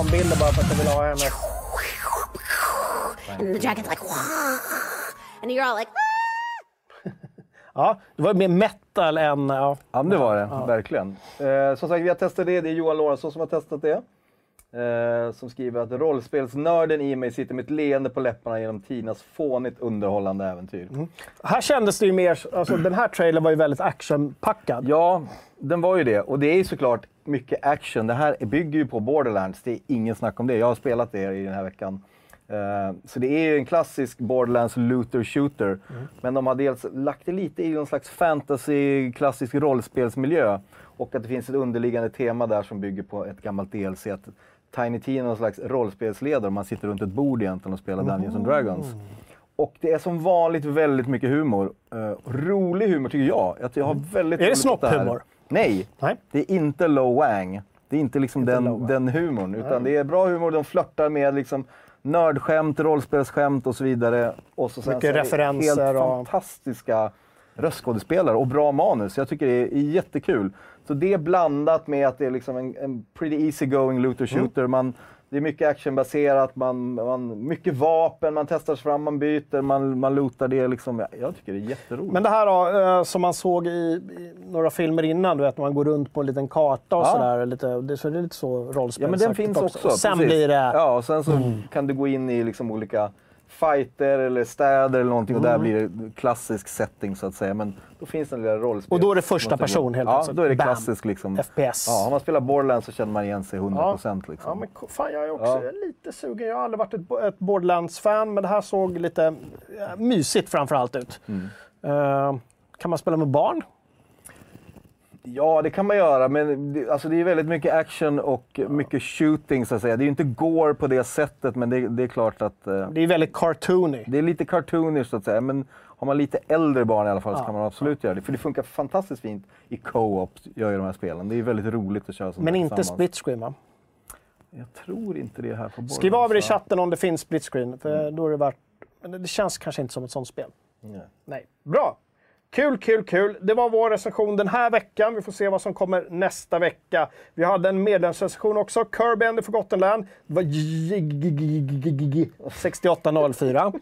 Reklambilder bara för att jag ville ha henne. And the dragon's like, and you're all like, Ja, det var mer metal än... Ja. Ja, det var det. Verkligen. Eh, som sagt, vi har testat det. Det är Johan Lorentzon som har testat det. Eh, som skriver att rollspelsnörden i mig sitter med ett leende på läpparna genom Tinas fånigt underhållande äventyr. Här kändes det ju mer... Alltså, den här trailern var ju väldigt actionpackad. Ja, den var ju det. Och det är ju såklart mycket action. Det här bygger ju på Borderlands. Det är ingen snack om det. Jag har spelat det i den här veckan. Eh, så det är ju en klassisk Borderlands looter shooter. Men de har dels lagt det lite i någon slags fantasy, klassisk rollspelsmiljö. Och att det finns ett underliggande tema där som bygger på ett gammalt DLC. Att Tiny Tina är någon slags rollspelsledare. Man sitter runt ett bord egentligen och spelar Dungeons and Dragons. Och det är som vanligt väldigt mycket humor. Eh, rolig humor tycker jag. Jag, jag har väldigt Är det snopphumor? Nej, Nej. det är inte low wang. Det är inte liksom Inte den, den humorn. Utan det är bra humor. De flörtar med liksom nördskämt, rollspelsskämt och så vidare. Och så Mycket referenser Helt och- fantastiska röstskådespelare och bra manus. Jag tycker det är jättekul. Så det blandat med att det är liksom en, en pretty easy going looter Mm. shooter. Man, det är mycket actionbaserat, man, man, mycket vapen, man testar sig fram, man byter, man, man lootar det. Liksom. Jag, jag tycker det är jätteroligt. Men det här då, eh, som man såg i, i några filmer innan, du vet, när man går runt på en liten karta och Ja. sådär. Lite, det, så det är lite så rollspelsaktigt Ja, men den finns också. Och sen precis. blir det... Ja, och sen så Mm. kan du gå in i liksom olika fighter eller städer eller någonting och där Mm. blir det klassisk setting så att säga. Men då finns det en lilla rollspel. Och då är det första person helt Ja, plötsligt. då är det klassisk liksom. FPS. Ja, har man spelat Borderlands så känner man igen sig 100 Ja. procent. Liksom. Ja, men fan, jag är också Ja. lite sugen. Jag har aldrig varit ett, ett Borderlands-fan, men det här såg lite eh, mysigt framför allt ut. Mm. Eh, kan man spela med barn? Ja, det kan man göra, men det, alltså det är väldigt mycket action och mycket shooting så att säga. Det är ju inte gore på det sättet, men det, det är klart att... Eh, Det är väldigt cartoony. det är lite cartoonish så att säga, men har man lite äldre barn i alla fall så kan man absolut göra det. För det funkar fantastiskt fint i co-op, gör ju de här spelen. Det är väldigt roligt att köra sånt Men inte split screen va? Jag tror inte det här på Borderlands. Skriv av er i chatten om det finns split screen, för då är det värt... Men det känns kanske inte som ett sånt spel. Nej. Nej. Bra! Kul, kul, kul. Det var vår recension den här veckan. Vi får se vad som kommer nästa vecka. Vi hade en medlemsrecension också. Kirby and the Forgotten Land. Det var 6804.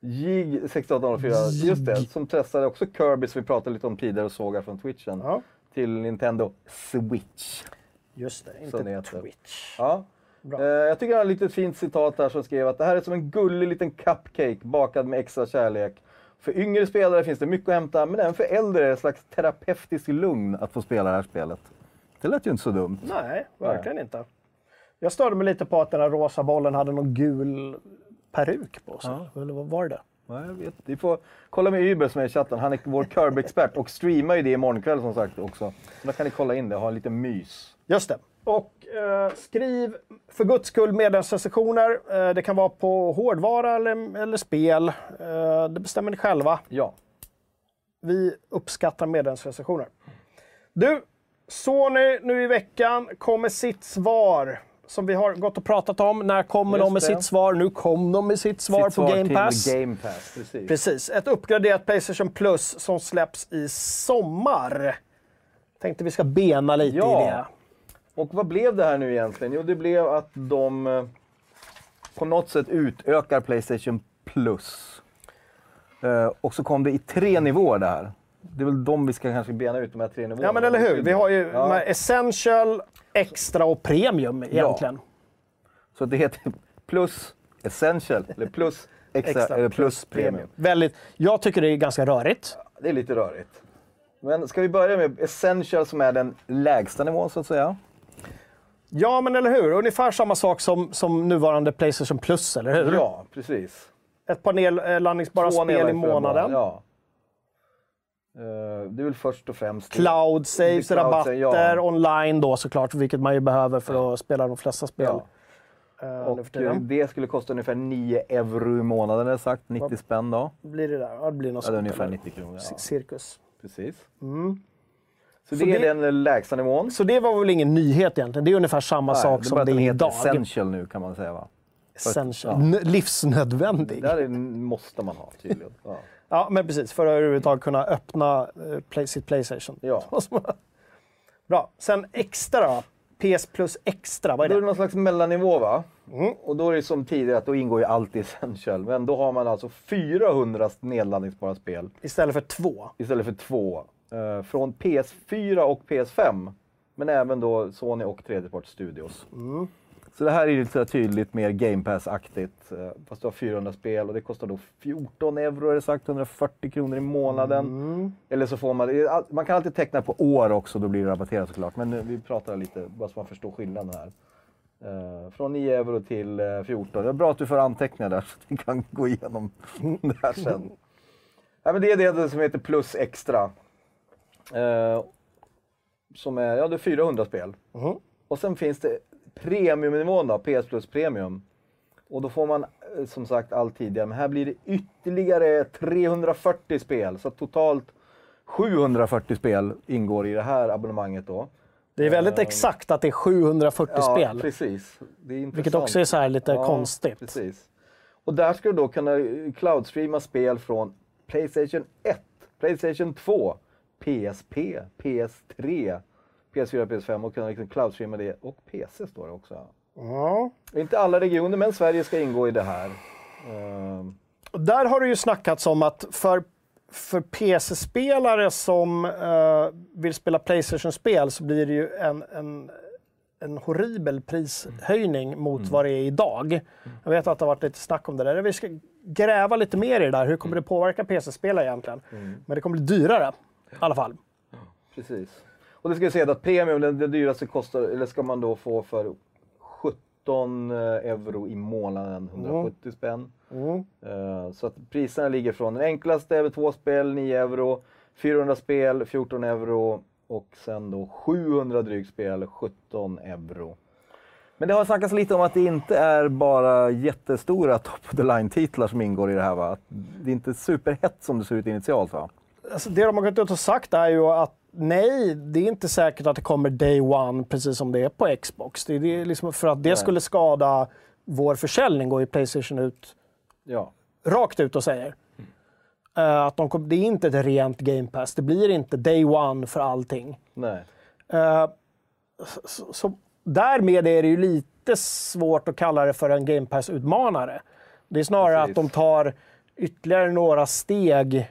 Jig 6804, just det, som testade också Kirby som vi pratade lite om tidigare och såg här från Twitchen. Ja. Till Nintendo Switch. Just det, inte det. Twitch. Ja. Eh, jag tycker han har ett litet fint citat där som skrev att det här är som en gullig liten cupcake bakad med extra kärlek. För yngre spelare finns det mycket att hämta, men även för äldre är det ett slags terapeutisk lugn att få spela det här spelet. Det lät ju inte så dumt. Nej, verkligen inte. Jag störde mig lite på att den här rosa bollen hade någon gul peruk på sig. Eller vad var det? Ja, jag vet. Vi får kolla med Uber som är i chatten. Han är vår Kirby-expert och streamar ju det imorgon kväll som sagt också. Så då kan ni kolla in det och ha lite mys. Just det. Och eh, skriv för guds skull medlemsrecensioner. Eh, det kan vara på hårdvara eller, eller spel. Eh, det bestämmer ni själva. Ja. Vi uppskattar medlemsrecensioner. Du, Sony nu i veckan kom med sitt svar. Som vi har gått och pratat om. När kommer Just de med det. sitt svar? Nu kom de med sitt svar Sitt på Game till Pass. Game Pass, precis. Precis. Ett uppgraderat Playstation Plus som släpps i sommar. Tänkte vi ska bena lite Ja. i det. Och vad blev det här nu egentligen? Jo, det blev att de eh, på något sätt utökar Playstation Plus. Eh, och så kom det i tre nivåer det här. Det är väl de vi ska kanske bena ut, de här tre nivåerna. Ja, men eller hur? Vi har ju Ja. Essential, Extra och Premium egentligen. Så det heter Plus Essential, eller Plus Extra, Extra, eller Plus Premium. Väldigt, jag tycker det är ganska rörigt. Det är lite rörigt. Men ska vi börja med Essential som är den lägsta nivån så att säga? Ja, men eller hur? Ungefär samma sak som, som nuvarande Playstation Plus, eller hur? Ja, precis. Ett par nedladdningsbara Två spel i månaden. Ja. Eh, det är väl först och främst... Cloud saves, Cloud rabatter, ja. online då såklart, vilket man ju behöver för att spela de flesta spel. Ja. eh, nu Och eh, det skulle kosta ungefär 9 euro i månaden, är sagt. 90 spänn då. Blir det där? Ja, det blir något Ja, det är ungefär eller? 90 kronor. Ja. Cirkus. Precis. Mm. Så, Så det är det- den lägsta nivån. Så det var väl ingen nyhet egentligen? Det är ungefär samma Nej, sak är som det är idag. Essential nu kan man säga va? Essential. Ja. Livsnödvändig. Det här är, måste man ha tydligen. Ja. Ja, men precis. För att överhuvudtaget kunna öppna eh, play, sitt Playstation. Ja. Bra. Sen extra då? PS Plus Extra, vad är Då är det det? någon slags mellannivå va? Och då är det som tidigare att då ingår ju allt i Essential. Men då har man alltså 400 nedladdningsbara spel Istället för två. istället för två. Eh, från PS4 och PS5. Men även då Sony och tredjeparts studios. Så det här är ju lite tydligt mer Game Pass-aktigt. eh, Fast du har 400 spel och det kostar då 14 euro är det sagt, 140 kronor i månaden. Eller så får man, man kan alltid teckna på år också, då blir det rabatterat såklart. Men vi pratar lite, bara så man förstår skillnaden här. Eh, från 9 euro till eh, 14. Det är bra att du får anteckningar där så att vi kan gå igenom det här sen. Ja, men det är det som heter Plus Extra. Eh, som är, ja, det är 400 spel. Och sen finns det premiumnivån då, PS Plus Premium. Och då får man eh, som sagt allt tidigare, men här blir det ytterligare 340 spel. Så totalt 740 spel ingår i det här abonnemanget då. Det är väldigt exakt att det är 740 Ja, spel. precis. Det är Vilket också är så lite Ja, konstigt. Precis. Och där ska du då kunna cloudstreama spel från Playstation 1, Playstation 2, PSP, PS3, PS4, PS5 och kunna liksom cloudstreama det. Och PC står det också. Ja. Inte alla regioner, men Sverige ska ingå i det här. Och Där har det ju snackats om att för, för PC-spelare som eh, vill spela Playstation-spel så blir det ju en, en, en horribel prishöjning mot vad det är idag. Jag vet att det har varit lite snack om det där. Vi ska gräva lite mer i det där. Hur kommer det påverka PC-spelare egentligen? Men det kommer bli dyrare i alla fall. Precis. Och det ska jag säga att premium, det, det dyraste kostar, eller ska man då få för 17 euro i månaden, 170 spänn. Eh, Så att priserna ligger från den enklaste över två spel, 9 euro. 400 spel, 14 euro. Och sen då 700 drygt spel, 17 euro. Men det har snackats lite om att det inte är bara jättestora top of the line-titlar som ingår i det här va? Det är inte superhett som det ser ut initialt va? Alltså det de har gått ut och sagt är ju att nej, det är inte säkert att det kommer day one precis som det är på Xbox. Det är liksom för att det Nej. skulle skada vår försäljning går ju Playstation ut Ja. rakt ut och säger. Eh, att de kom, det är inte ett rent Game Pass. Det blir inte day one för allting. Nej. Eh, så, så därmed är det ju lite svårt att kalla det för en Game Pass-utmanare. Det är snarare Precis. att de tar ytterligare några steg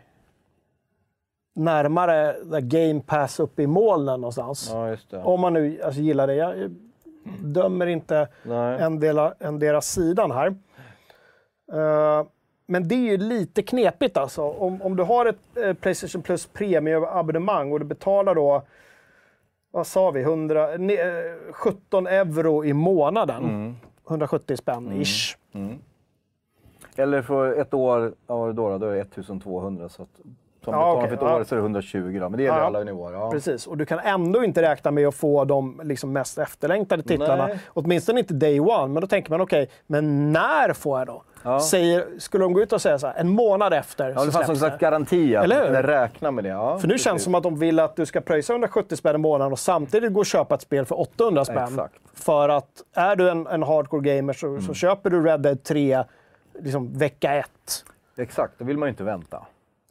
närmare Game Pass uppe i molnen någonstans. Ja. Om man nu alltså, gillar det. Jag dömer inte Nej. en, del, en deras sidan här. Eh, men det är ju lite knepigt alltså. Om, om du har ett eh, Playstation Plus premiumabonnemang och du betalar då, vad sa vi, 100, ne, eh, 17 euro i månaden. Mm. 170 spänn ish. Eller för ett år, ja, vad är det då? Då är det 1200. Så att, som Ja, okej, för ett ja. år så är det 120 då. Men det gäller Ja. alla nivåer. Ja. Precis, och du kan ändå inte räkna med att få de liksom mest efterlängtade titlarna. Nej. Åtminstone inte day one. Men då tänker man, okej, men när får jag då? Ja. Säger, skulle de gå ut och säga så här, en månad efter Ja, så det fanns någon slags garanti att Eller hur? räkna med det. Ja, För nu precis. känns det som att de vill att du ska pröjsa 170 spänn i månaden och samtidigt gå och köpa ett spel för 800 spänn. Exakt. För att är du en, en hardcore gamer så, Mm. så köper du Red Dead 3 liksom, vecka ett. Exakt, då vill man ju inte vänta.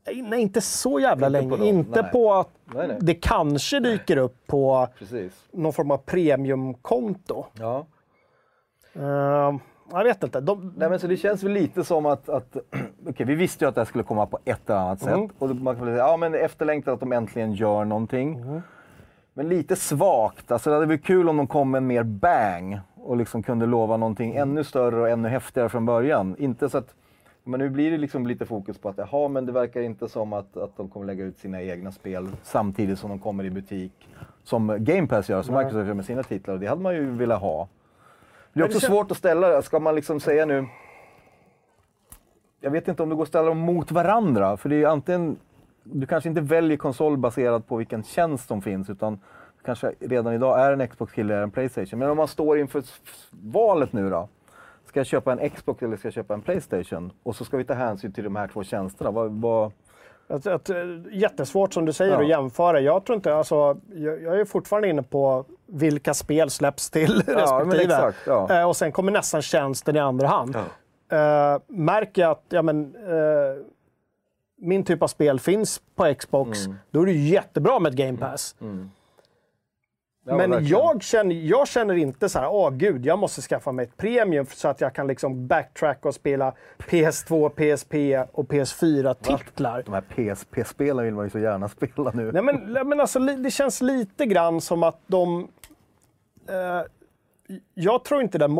Nej, inte så jävla Inte länge. på inte nej. på att Nej, nej. det kanske dyker upp på Precis. någon form av premiumkonto. Ja. Uh, jag vet inte. De, Nej, men så det känns väl lite som att, att okej, vi visste ju att det här skulle komma på ett eller annat Mm. sätt. Och man kan väl säga, ja men efterlängtat att de äntligen gör någonting. Mm. Men lite svagt. Alltså det hade varit kul om de kom med en mer bang och liksom kunde lova någonting ännu större och ännu häftigare från början. Inte så att, men nu blir det liksom lite fokus på att jaha, men det verkar inte som att, att de kommer lägga ut sina egna spel samtidigt som de kommer i butik. Som Game Pass gör, som Microsoft gör med sina titlar. Det hade man ju velat ha. Det är det också kän- svårt att ställa det. Ska man liksom säga nu... Jag vet inte om det går att ställa dem mot varandra. För det är ju antingen... Du kanske inte väljer konsol baserat på vilken tjänst som finns. Utan du kanske redan idag är en Xbox-kille eller en Playstation. Men om man står inför valet nu då. Ska jag köpa en Xbox eller ska jag köpa en Playstation? Och så ska vi ta hänsyn till de här två tjänsterna. Vad, vad... Att, att, eh, jättesvårt som du säger Ja. att jämföra. Jag tror inte, alltså, jag, jag är fortfarande inne på vilka spel släpps till men respektive. exakt, ja. Eh, och sen kommer nästan tjänsten i andra hand. Eh, märker jag att ja, men, eh, min typ av spel finns på Xbox, Mm. då är det jättebra med ett Game Pass. Ja, men jag känner, jag känner inte så här, åh gud, jag måste skaffa mig ett premium så att jag kan liksom backtracka och spela PS2, PSP och PS4-titlar. De här PSP-spelen vill man ju så gärna spela nu. Nej, men, men alltså, det känns lite grann som att de... Eh, jag tror inte den...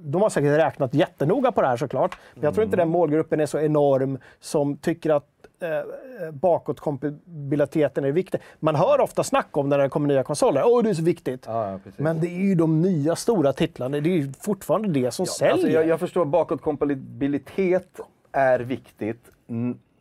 De har säkert räknat jättenoga på det här såklart. Men jag tror inte den målgruppen är så enorm som tycker att eh, bakåtkompatibiliteten är viktig. Man hör ofta snack om när det kommer nya konsoler. Åh, det är så viktigt. Ja, ja. Men det är ju de nya stora titlarna. Det är ju fortfarande det som säljer. Alltså jag, jag förstår bakåtkompatibilitet är viktigt.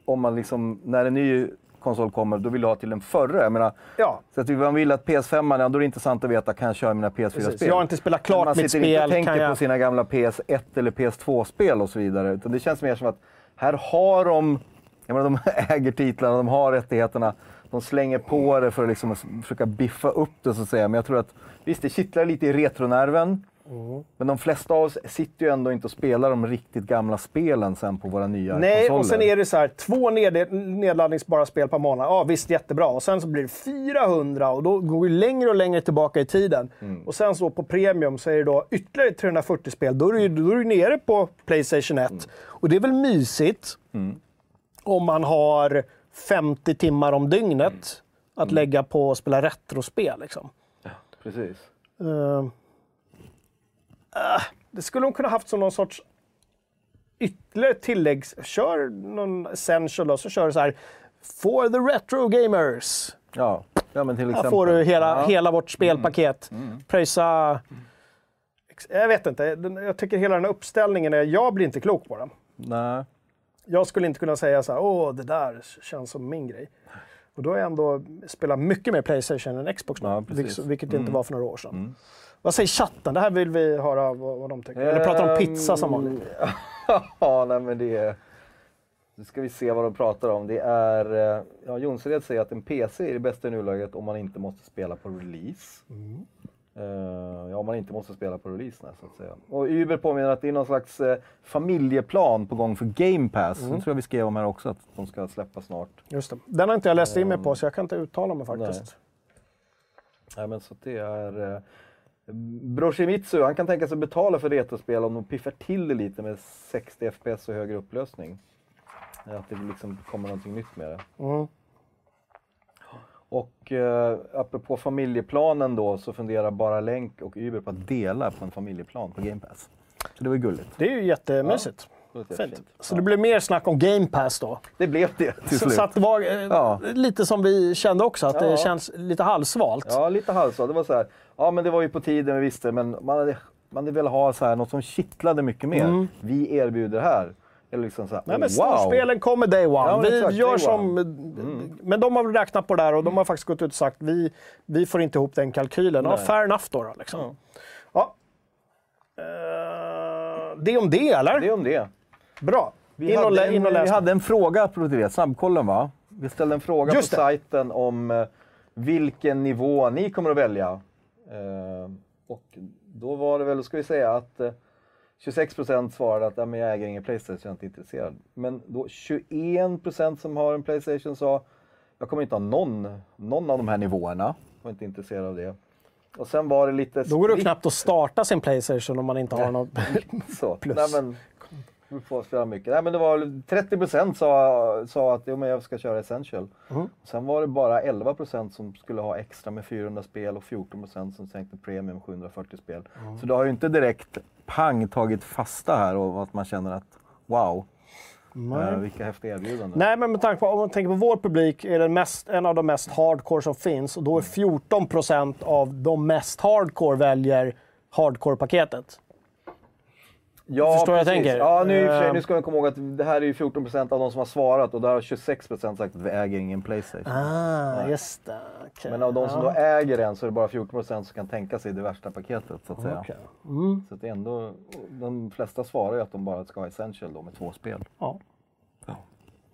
Om man liksom, när en ny konsol kommer, då vill du ha till den förra. Jag menar, Ja. Så att man vill att PS5, ja, då är det intressant att veta, kan jag köra mina Precis. PS4-spel? Jag har inte spelat klart man mitt sitter inte spel, och tänker jag- på sina gamla PS1 eller PS2-spel och så vidare. Utan det känns mer som att här har de, jag menar, de äger titlarna, de har rättigheterna. De slänger på det för att liksom försöka biffa upp det så att säga. Men jag tror att visst, det kittlar lite i retronerven. Mm. Men de flesta av oss sitter ju ändå inte och spelar de riktigt gamla spelen sen på våra nya Nej, konsoler. och sen är det så här, två ned nedladdningsbara spel per månad. Ja, visst, jättebra. Och sen så blir det 400 och då går vi längre och längre tillbaka i tiden. Mm. Och sen så på Premium så är det då ytterligare 340 spel. Då är du, då är du nere på Playstation 1. Mm. Och det är väl mysigt om man har 50 timmar om dygnet Mm. att lägga på att spela retrospel. Liksom. Precis. Eh, ah, det skulle de kunna haft som någon sorts ytterligare tilläggs... Kör någon essential och så kör du så här For the retro gamers. Ja, ja men till exempel. Här får du hela, Ja. Mm. hela vårt spelpaket. Pröjsa... Jag vet inte. Jag tycker hela den här uppställningen är... Jag blir inte klok på den. Nej. Jag skulle inte kunna säga så här, åh, det där känns som min grej. Och då har jag ändå spelat mycket mer Playstation än Xbox nu, Ja, vilket, vilket det inte Mm. var för några år sedan. Vad säger chatten? Det här vill vi höra vad, vad de tycker. Eller pratar om pizza som vanligt. Ehm, ja, nej men det är... Nu ska vi se vad de pratar om. Det är... eh, Ja, Jonsered säger att en PC är det bästa i nuläget om man inte måste spela på release. Mm. Eh, ja, om man inte måste spela på release nej, så att säga. Och Uber påminner att det är någon slags eh, familjeplan på gång för Game Pass. Mm. Det tror jag vi skrev om här också, att de ska släppa snart. Just det. Den har inte jag läst in mig på, så jag kan inte uttala mig faktiskt. Nej, men så det är... Eh, Broshimitsu, han kan tänka sig betala för retrospel om de piffar till det lite med 60 FPS och högre upplösning. Att det liksom kommer någonting nytt med det. Mm. Och eh, apropå familjeplanen då så funderar bara Länk och Uber på att dela på en familjeplan på Game Pass. Så det var ju gulligt. Det är ju jättemysigt. Det låter Fint. Så det blev mer snack om Game Pass då? Det blev det till Så, slut. så att det var eh, Ja. lite som vi kände också, att Ja. det känns lite halvsvalt. Ja, lite halvsvalt. Det var så här, ja men det var ju på tiden, vi visste, men man hade, man hade velat ha så här, något som kittlade mycket mer. Mm. Vi erbjuder här. Liksom så här, Nej, men wow! storspelen kommer day one. Ja, vi exakt, gör som... one. Mm. Men de har väl räknat på det här och de har faktiskt gått ut och sagt vi, vi får inte ihop den kalkylen. Ja, fair enough då. då liksom. ja. Eh, det om det, eller? Det är om det. Bra. Vi, in, hade en, in läs. vi hade en fråga apropå det, snabbkollen va? Vi ställde en fråga Just på det. sajten om eh, vilken nivå ni kommer att välja. Eh, och då var det väl, ska vi säga att eh, 26% svarade att men jag äger ingen Playstation, jag är inte intresserad. Men då 21% som har en Playstation sa jag kommer inte ha någon, någon av de här nivåerna. Jag är inte intresserad av det. Och sen var det lite... Då går det knappt att starta sin Playstation om man inte har något så. plus. Nej, men, vi får spela mycket. Nej, men det var väl 30% sa, sa att jo, men jag ska köra Essential. Mm. Sen var det bara 11% som skulle ha extra med 400 spel och 14% som sänkte premium 740 spel. Mm. Så det har ju inte direkt pang tagit fasta här och att man känner att wow, Nej. eh, vilka häftiga erbjudanden. Nej, men med tanke på, om man tänker på vår publik är den mest, en av de mest hardcore som finns och då är 14 procent av de mest hardcore väljer hardcore-paketet. Ja, Förstår vad jag tänker? Ja, nu, för sig, Eh. nu ska man komma ihåg att det här är ju 14% av de som har svarat och där har 26% sagt att vi äger ingen Playstation. Ah, just det. Okej. Men av de som Ja. då äger en så är det bara 14% som kan tänka sig det värsta paketet. Så att säga. Okej. Mm. Så det är ändå, de flesta svarar ju att de bara ska ha Essential då med två spel. Ja.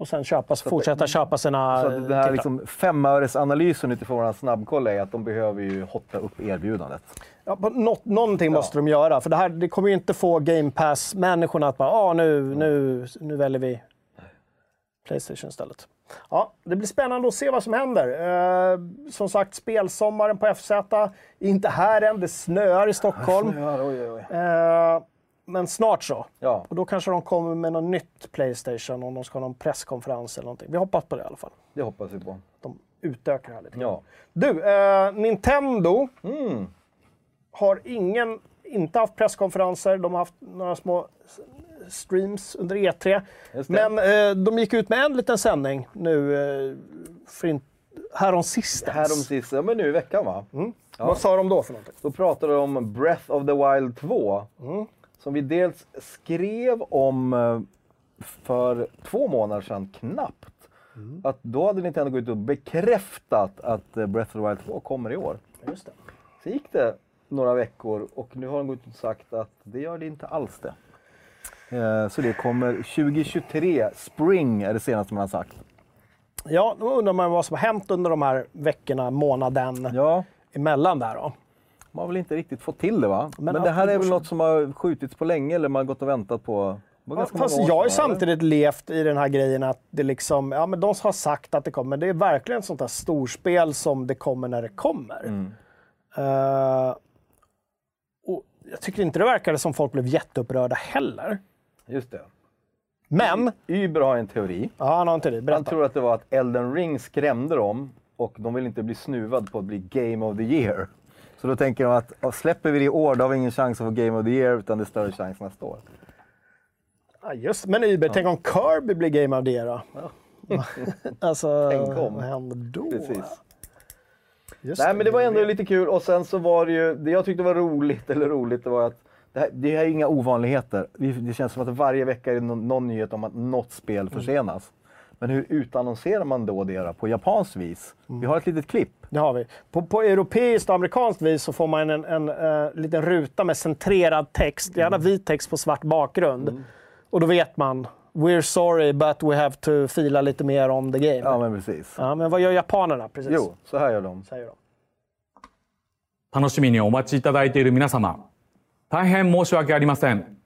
Och sen köpa, Så fortsätta det- köpa sina Så den titlar. här liksom femöresanalysen utifrån vår snabbkoll är att de behöver ju hotta upp erbjudandet. Ja, något, någonting måste de göra, för det, här, det kommer ju inte få Game Pass-människorna att bara ah, nu, nu, nu väljer vi Playstation istället. Ja, det blir spännande att se vad som händer. Eh, som sagt, spelsommaren på FZ är inte här än. Det snöar i Stockholm. Snöar, oj, oj, oj. Eh, men snart så. Ja. Och då kanske de kommer med något nytt Playstation om de ska ha någon presskonferens eller någonting. Vi hoppas på det i alla fall. Det hoppas vi på. De utökar här lite. Ja. Du, eh, Nintendo Mm. har ingen, inte haft presskonferenser. De har haft några små streams under E3. Just det. Men eh, de gick ut med en liten sändning nu eh, för in, härom sistens. Ja, men nu i veckan va? Ja. Vad sa de då för någonting? Då pratade de om Breath of the Wild 2. Mm. Som vi dels skrev om eh, för två månader sedan, knappt. Mm. Att då hade Nintendo gått ut och bekräftat att eh, Breath of the Wild 2 kommer i år. Just det. Sen gick det några veckor och nu har de gått ut och sagt att det gör det inte alls det. Eh, Så det kommer 2023, Spring är det senaste man har sagt. Ja, då undrar man vad som har hänt under de här veckorna, månaden Ja, emellan där då. Man har väl inte riktigt fått till det va? Men, Men det här är väl något som har skjutits på länge eller man har gått och väntat på? Ja, fast jag har ju eller? samtidigt levt i den här grejen att det liksom, ja men de har sagt att det kommer, men det är verkligen ett sånt där storspel som det kommer när det kommer. Mm. Eh, och jag tycker inte det verkade som folk blev jätteupprörda heller. Just det. Men, Uber har en teori. ja han har det, Han berätta. tror att det var att Elden Ring skrämde dem och de vill inte bli snuvad på att bli Game of the Year. Så då tänker de att ja, släpper vi det i år, då har vi ingen chans att få Game of the Year, utan det är större chans nästa år. Ja, just Men Uber, tänk om Kirby blir Game of the Year då? alltså, Tänk om. vad händer då? Precis. Just Nej, men det var ändå lite kul. Och sen så var det ju, det jag tyckte var roligt, eller roligt, det var att det här, det här är inga ovanligheter. Det, det känns som att varje vecka är det någon, någon nyhet om att något spel försenas. Men hur utannonserar man då det då, på japanskt vis? Vi har ett litet klipp. Det har vi. På, på europeiskt och amerikanskt vis så får man en, en, eh, liten ruta med centrerad text, gärna Mm. vit text på svart bakgrund. Och då vet man, we're sorry but we have to fila lite mer on the game. Ja, men precis. Ja, men vad gör japanerna? Precis. Jo, så här gör de. Säger de. 楽しみにお待ちいただいている皆様、大変申し訳ありません。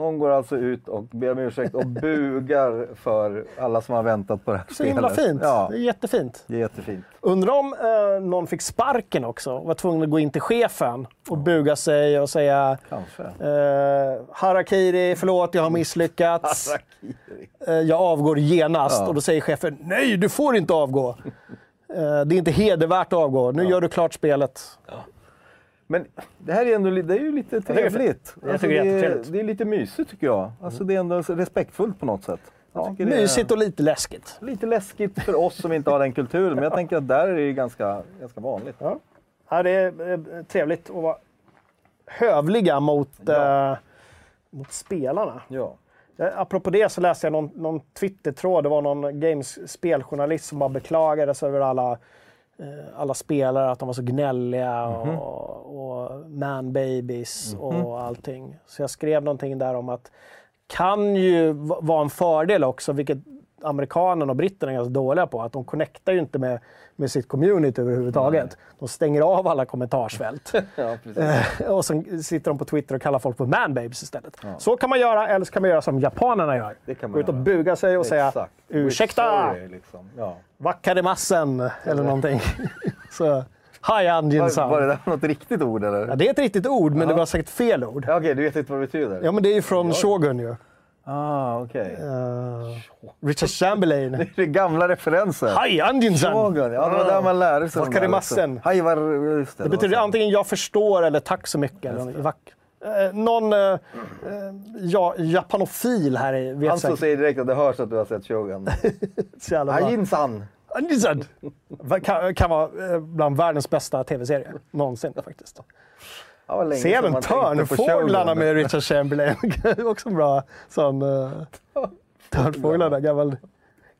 Hon går alltså ut och ber om ursäkt och bugar för alla som har väntat på det här Så himla fint. Ja, Det är jättefint. det är jättefint. Undrar om eh, någon fick sparken också var tvungen att gå in till chefen och buga sig och säga Kanske. eh, Harakiri, förlåt jag har misslyckats. Harakiri. Eh, jag avgår genast. Ja. Och då säger chefen nej, du får inte avgå. Eh, det är inte hedervärt att avgå. Nu gör du klart spelet. Men det här är, ändå, det är ju lite trevligt. Jag Alltså, det är det, är, lite mysigt tycker jag. Alltså, det är ändå respektfullt på något sätt. Ja, det är mysigt och lite läskigt. Lite läskigt för oss som inte har den kulturen, men jag tänker att där är det ganska, ganska vanligt. Ja. Ja, det är eh, trevligt att vara hövliga mot, eh, mot spelarna. Ja. Eh, Apropå det så läste jag någon, någon Twitter-tråd. Det var någon Games-speljournalist som bara beklagade sig över alla, alla spelare, att de var så gnälliga och, och man-babies och allting. Så jag skrev någonting där om att kan ju va- vara en fördel också, vilket amerikanerna och britterna är ganska dåliga på, att de connectar ju inte med, med sitt community överhuvudtaget. De stänger av alla kommentarsfält. Ja. Eh, och sen sitter de på Twitter och kallar folk för manbabes istället. Så kan man göra, eller så kan man göra som japanerna gör. Det kan man Gå ut och göra. buga sig och säga Exakt. ursäkta, We're sorry, liksom. ja. wakkarimassen eller någonting. så, hi Anjin-san. var, var det där något riktigt ord eller? Ja, det är ett riktigt ord, men det Ja. var säkert fel ord. Ja, Okej, du vet inte vad det betyder? Ja, men det är ju från Shogun ju. Ah, okej. Eh, Richard Chamberlain. Det är gamla referenser. Anjin-san! Shogun, ja det var där man lärde sig. liksom. Hej, var, just det, Det betyder antingen jag förstår eller tack så mycket. Eller, vack. Eh, någon eh, eh, ja, japanofil här i- vet Han som säger direkt att det hörs att du har sett Shogun. Hajinsan! Anjin-san! kan, kan vara eh, bland världens bästa tv-serier någonsin faktiskt. Ja, vad länge Se sedan även Törnfåglarna med Richard Chamberlain. Också en bra sån... Uh, Törnfåglarna, gammal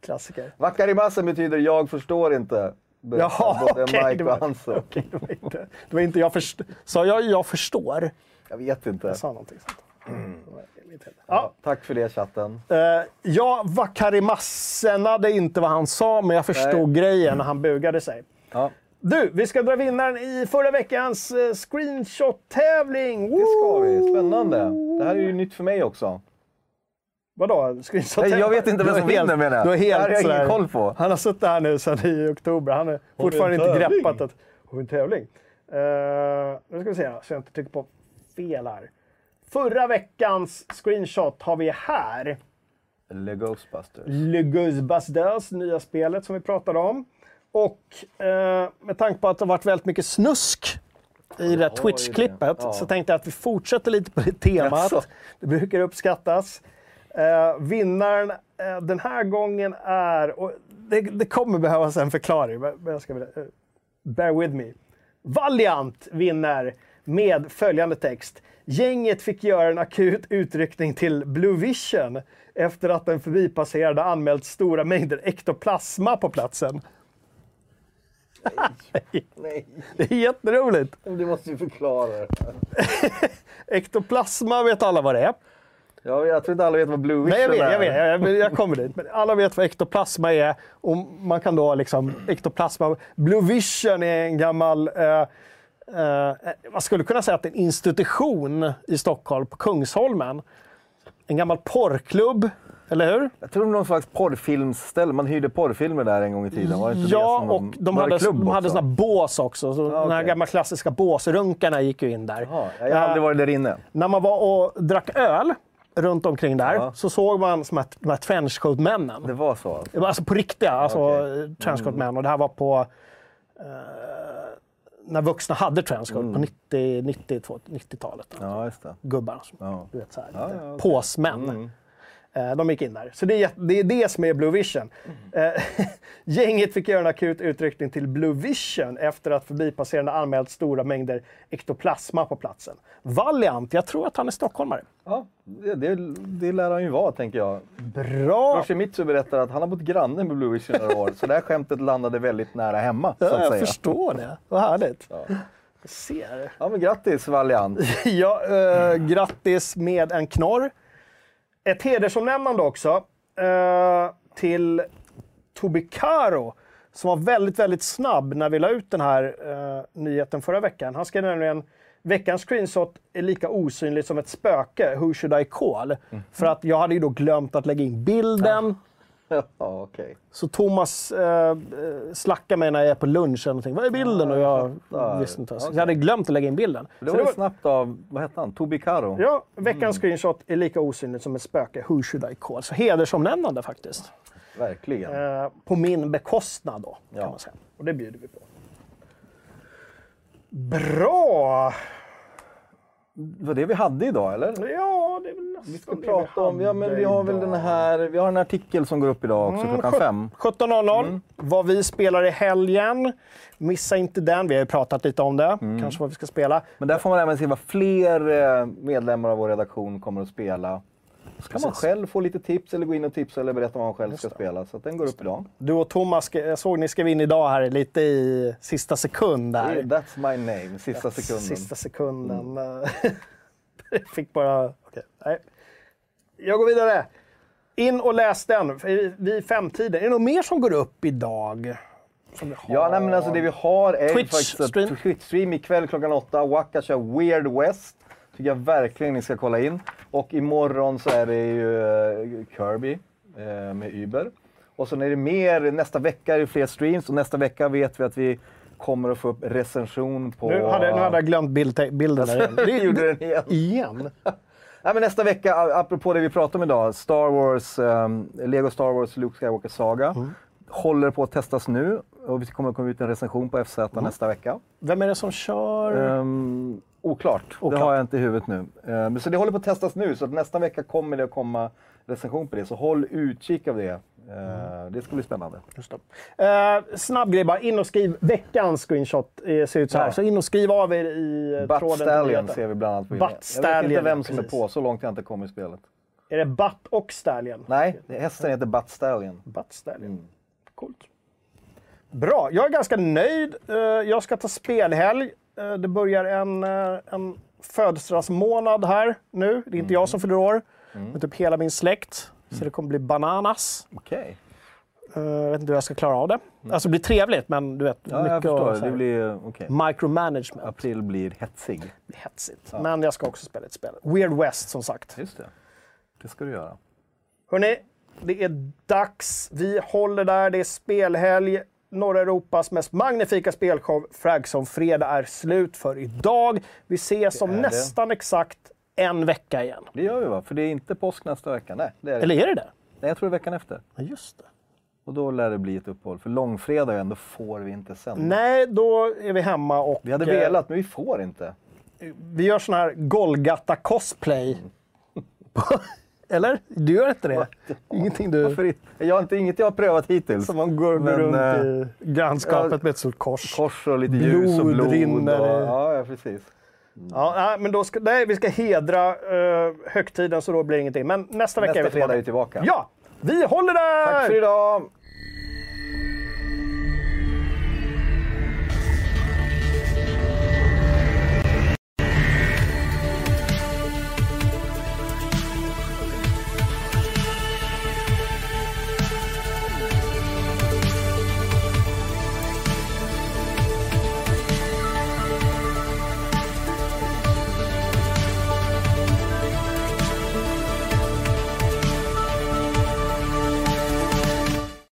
klassiker. Wakarimassen betyder jag förstår inte. Jaha, både okej. Mike det, och okej, det, var inte, det var inte jag förstår. Sa jag jag förstår? Jag vet inte. Jag sa någonting sånt. Ja. Ja, tack för det chatten. Uh, ja, Vakarimassenade inte vad han sa, men jag förstod Nej. grejen när han bugade sig. Ja, Du, vi ska dra vinnaren i förra veckans uh, screenshot-tävling. det ska vi. Spännande. Det här är ju nytt för mig också. Vadå? Screenshot Nej, jag vet inte vem som helt- vinner, menar jag. Du är Det här har helt jag ingen koll på. Han har suttit här nu sedan i oktober. Han har fortfarande inte greppat att... Har vi en tävling? Uh, nu ska vi se så jag inte trycker på fel här. Förra veckans screenshot har vi här. Le Ghostbusters. Le Ghostbusters, nya spelet som vi pratade om. Och eh, med tanke på att det har varit väldigt mycket snusk i det här Twitch-klippet Ja. så tänkte jag att vi fortsätter lite på det temat. Jaså? Det brukar uppskattas. Eh, vinnaren eh, den här gången är, och det, det kommer behövas en förklaring, men jag ska, eh, bear with me. Valiant vinner med följande text. Gänget fick göra en akut utryckning till Blue Vision efter att en förbipasserande anmält stora mängder ektoplasma på platsen. Nej, Det är jätteroligt. du måste ju förklara. Ektoplasma vet alla vad det är. Ja, jag tror inte alla vet vad Blue Vision Nej, jag vet, är. jag vet. Jag, jag kommer dit. Men alla vet vad ektoplasma är. Och man kan då liksom, ektoplasma... Blue Vision är en gammal... Eh, eh, man skulle kunna säga att det är en institution i Stockholm, på Kungsholmen. En gammal porrklubb, eller hur? Jag tror det var någon slags porrfilmsställe. Man hyrde porrfilmer där en gång i tiden. Var det inte det Ja, som och de det hade, de hade såna bås också. Så De här gamla klassiska båsrunkarna gick ju in där. Jaha, jag har aldrig varit där inne. När man var och drack öl runt omkring där Ja. så såg man som att, de här trenchcoat-männen. Det var så alltså. Det alltså på riktiga, alltså okay. trenchcoat-män. Och det här var på... Eh, när vuxna hade trenchcoat på 90, 90, 90-talet. Ja, det. Gubbar. Som, Ja. Du vet, så här, Ja, ja, okej. Påsmän. Mm. Eh, De gick in där. Så det är, det är det som är Blue Vision. Mm. Gänget fick göra en akut utryckning till Blue Vision efter att förbipasserande anmält stora mängder ektoplasma på platsen. Valiant, jag tror att han är stockholmare. Ja, det, det, det lär han ju vara, tänker jag. Bra! Yoshimitsu berättar att han har bott granne med Blue Vision några år, så det här skämtet landade väldigt nära hemma, Ja, jag säga. förstår det. Vad härligt. Jag ser. Ja, men grattis Valiant! Ja, eh, grattis med en knorr. Ett hedersomnämnande också eh, till Tobi Caro som var väldigt, väldigt snabb när vi la ut den här eh, nyheten förra veckan. Han skrev nämligen Veckans screenshot är lika osynligt som ett spöke. Who should I call? För att jag hade ju då glömt att lägga in bilden. Ja, okej. Så Thomas eh, eh, slackar mig när jag är på lunch eller någonting. Vad är bilden? Och jag fattar. visste inte. Okej. jag hade glömt att lägga in bilden. Det var ju snabbt av, vad hette han, Tobi Caro? Ja, veckans screenshot är lika osynligt som ett spöke. Who should I call? Så hedersomnämnande faktiskt. Verkligen. Eh, på min bekostnad då, Ja. kan man säga. Och det bjuder vi på. Bra! Var det vi hade idag, eller? Ja, det är väl nästan Vi ska det prata om, ja men vi har väl den här, vi har en artikel som går upp idag också Mm, klockan fem. 17.00. Vad vi spelar i helgen. Missa inte den. Vi har ju pratat lite om det. Kanske vad vi ska spela. Men där får man även se vad fler eh, medlemmar av vår redaktion kommer att spela. Så kan man själv få lite tips eller gå in och tipsa eller berätta vad man själv ska spela. Så den går upp idag. Du och Thomas, jag såg ni skrev in idag här lite i sista sekund där. That's my name, sista sekunden. Sista sekunden. Jag Fick bara... okej, nej. Jag går vidare. In och läs den vid- femtiden. Är det något mer som går upp idag? Ja, nej, men alltså det vi har är ju Twitch faktiskt att stream. Twitch-stream ikväll klockan åtta. Waka kör Weird West. Tycker jag verkligen ni ska kolla in. Och imorgon så är det ju eh, Kirby eh, med Uber. Och sen är det mer, nästa vecka är det fler streams och nästa vecka vet vi att vi kommer att få upp recension på... Nu hade, nu hade jag glömt bild, bilden där igen. Det gjorde den igen. igen? Nej, men nästa vecka, apropå det vi pratade om idag, Star Wars, ehm, Lego Star Wars Luke Skywalker Saga. Mm. Håller på att testas nu och vi kommer att komma ut en recension på FZ Mm. nästa vecka. Vem är det som kör? Ehm, oklart. Oklart. det har jag inte i huvudet nu. Ehm, så det håller på att testas nu, så nästa vecka kommer det att komma recension på det. Så håll utkik av det. Ehm, Det ska bli spännande. Just det. Eh, snabb grej bara. In och skriv veckans screenshot. Eh, ser ut så här. Ja. Så in och skriv av er i eh, Butt tråden. Stallion ser vi bland annat på Butt Jag vet inte Stallion, vem som precis. är på, så långt jag inte kommit i spelet. Är det Butt och Stallion? Nej, hästen heter Butt Stallion. Butt Stallion. Coolt. Bra, jag är ganska nöjd. Eh, Jag ska ta spelhelg. Eh, Det börjar en, eh, en födelsedagsmånad här nu. Det är inte jag som fyller år, men typ hela min släkt. Så det kommer bli bananas. Eh, Jag vet inte hur jag ska klara av det. Alltså det blir trevligt, men du vet. Ja, jag mycket förstår. och så Det blir okej. Micromanagement. April blir hetsig. Det blir hetsigt. Men jag ska också spela ett spel. Weird West, som sagt. Just det. Det ska du göra. Hörni, det är dags. Vi håller där. Det är spelhelg. Norra Europas mest magnifika spelshow, Fragson Fredag, är slut för idag. Vi ses om nästan exakt en vecka igen. Det gör vi va? För det är inte påsk nästa vecka. Nej, det är det. Eller är det det? Nej, jag tror det är veckan efter. Ja, just det. Och då lär det bli ett uppehåll. För långfredag ändå får vi inte sända. Nej, då är vi hemma och... Vi hade eh, velat, men vi får inte. Vi gör sån här Golgata cosplay. Eller? Du gör inte det? Ingenting du... Varför? Jag har inte, inget jag har prövat hittills. Som man går, Men, runt eh, i grannskapet ja, med ett stort kors. Kors och lite ljus och Blod blod. rinner. Och, ja, ja, precis. Ja, nej, men då ska, nej, vi ska hedra uh, högtiden så då blir det ingenting. Men nästa vecka är vi Nästa fredag är vi tillbaka. tillbaka. Ja, vi håller där! Tack för idag!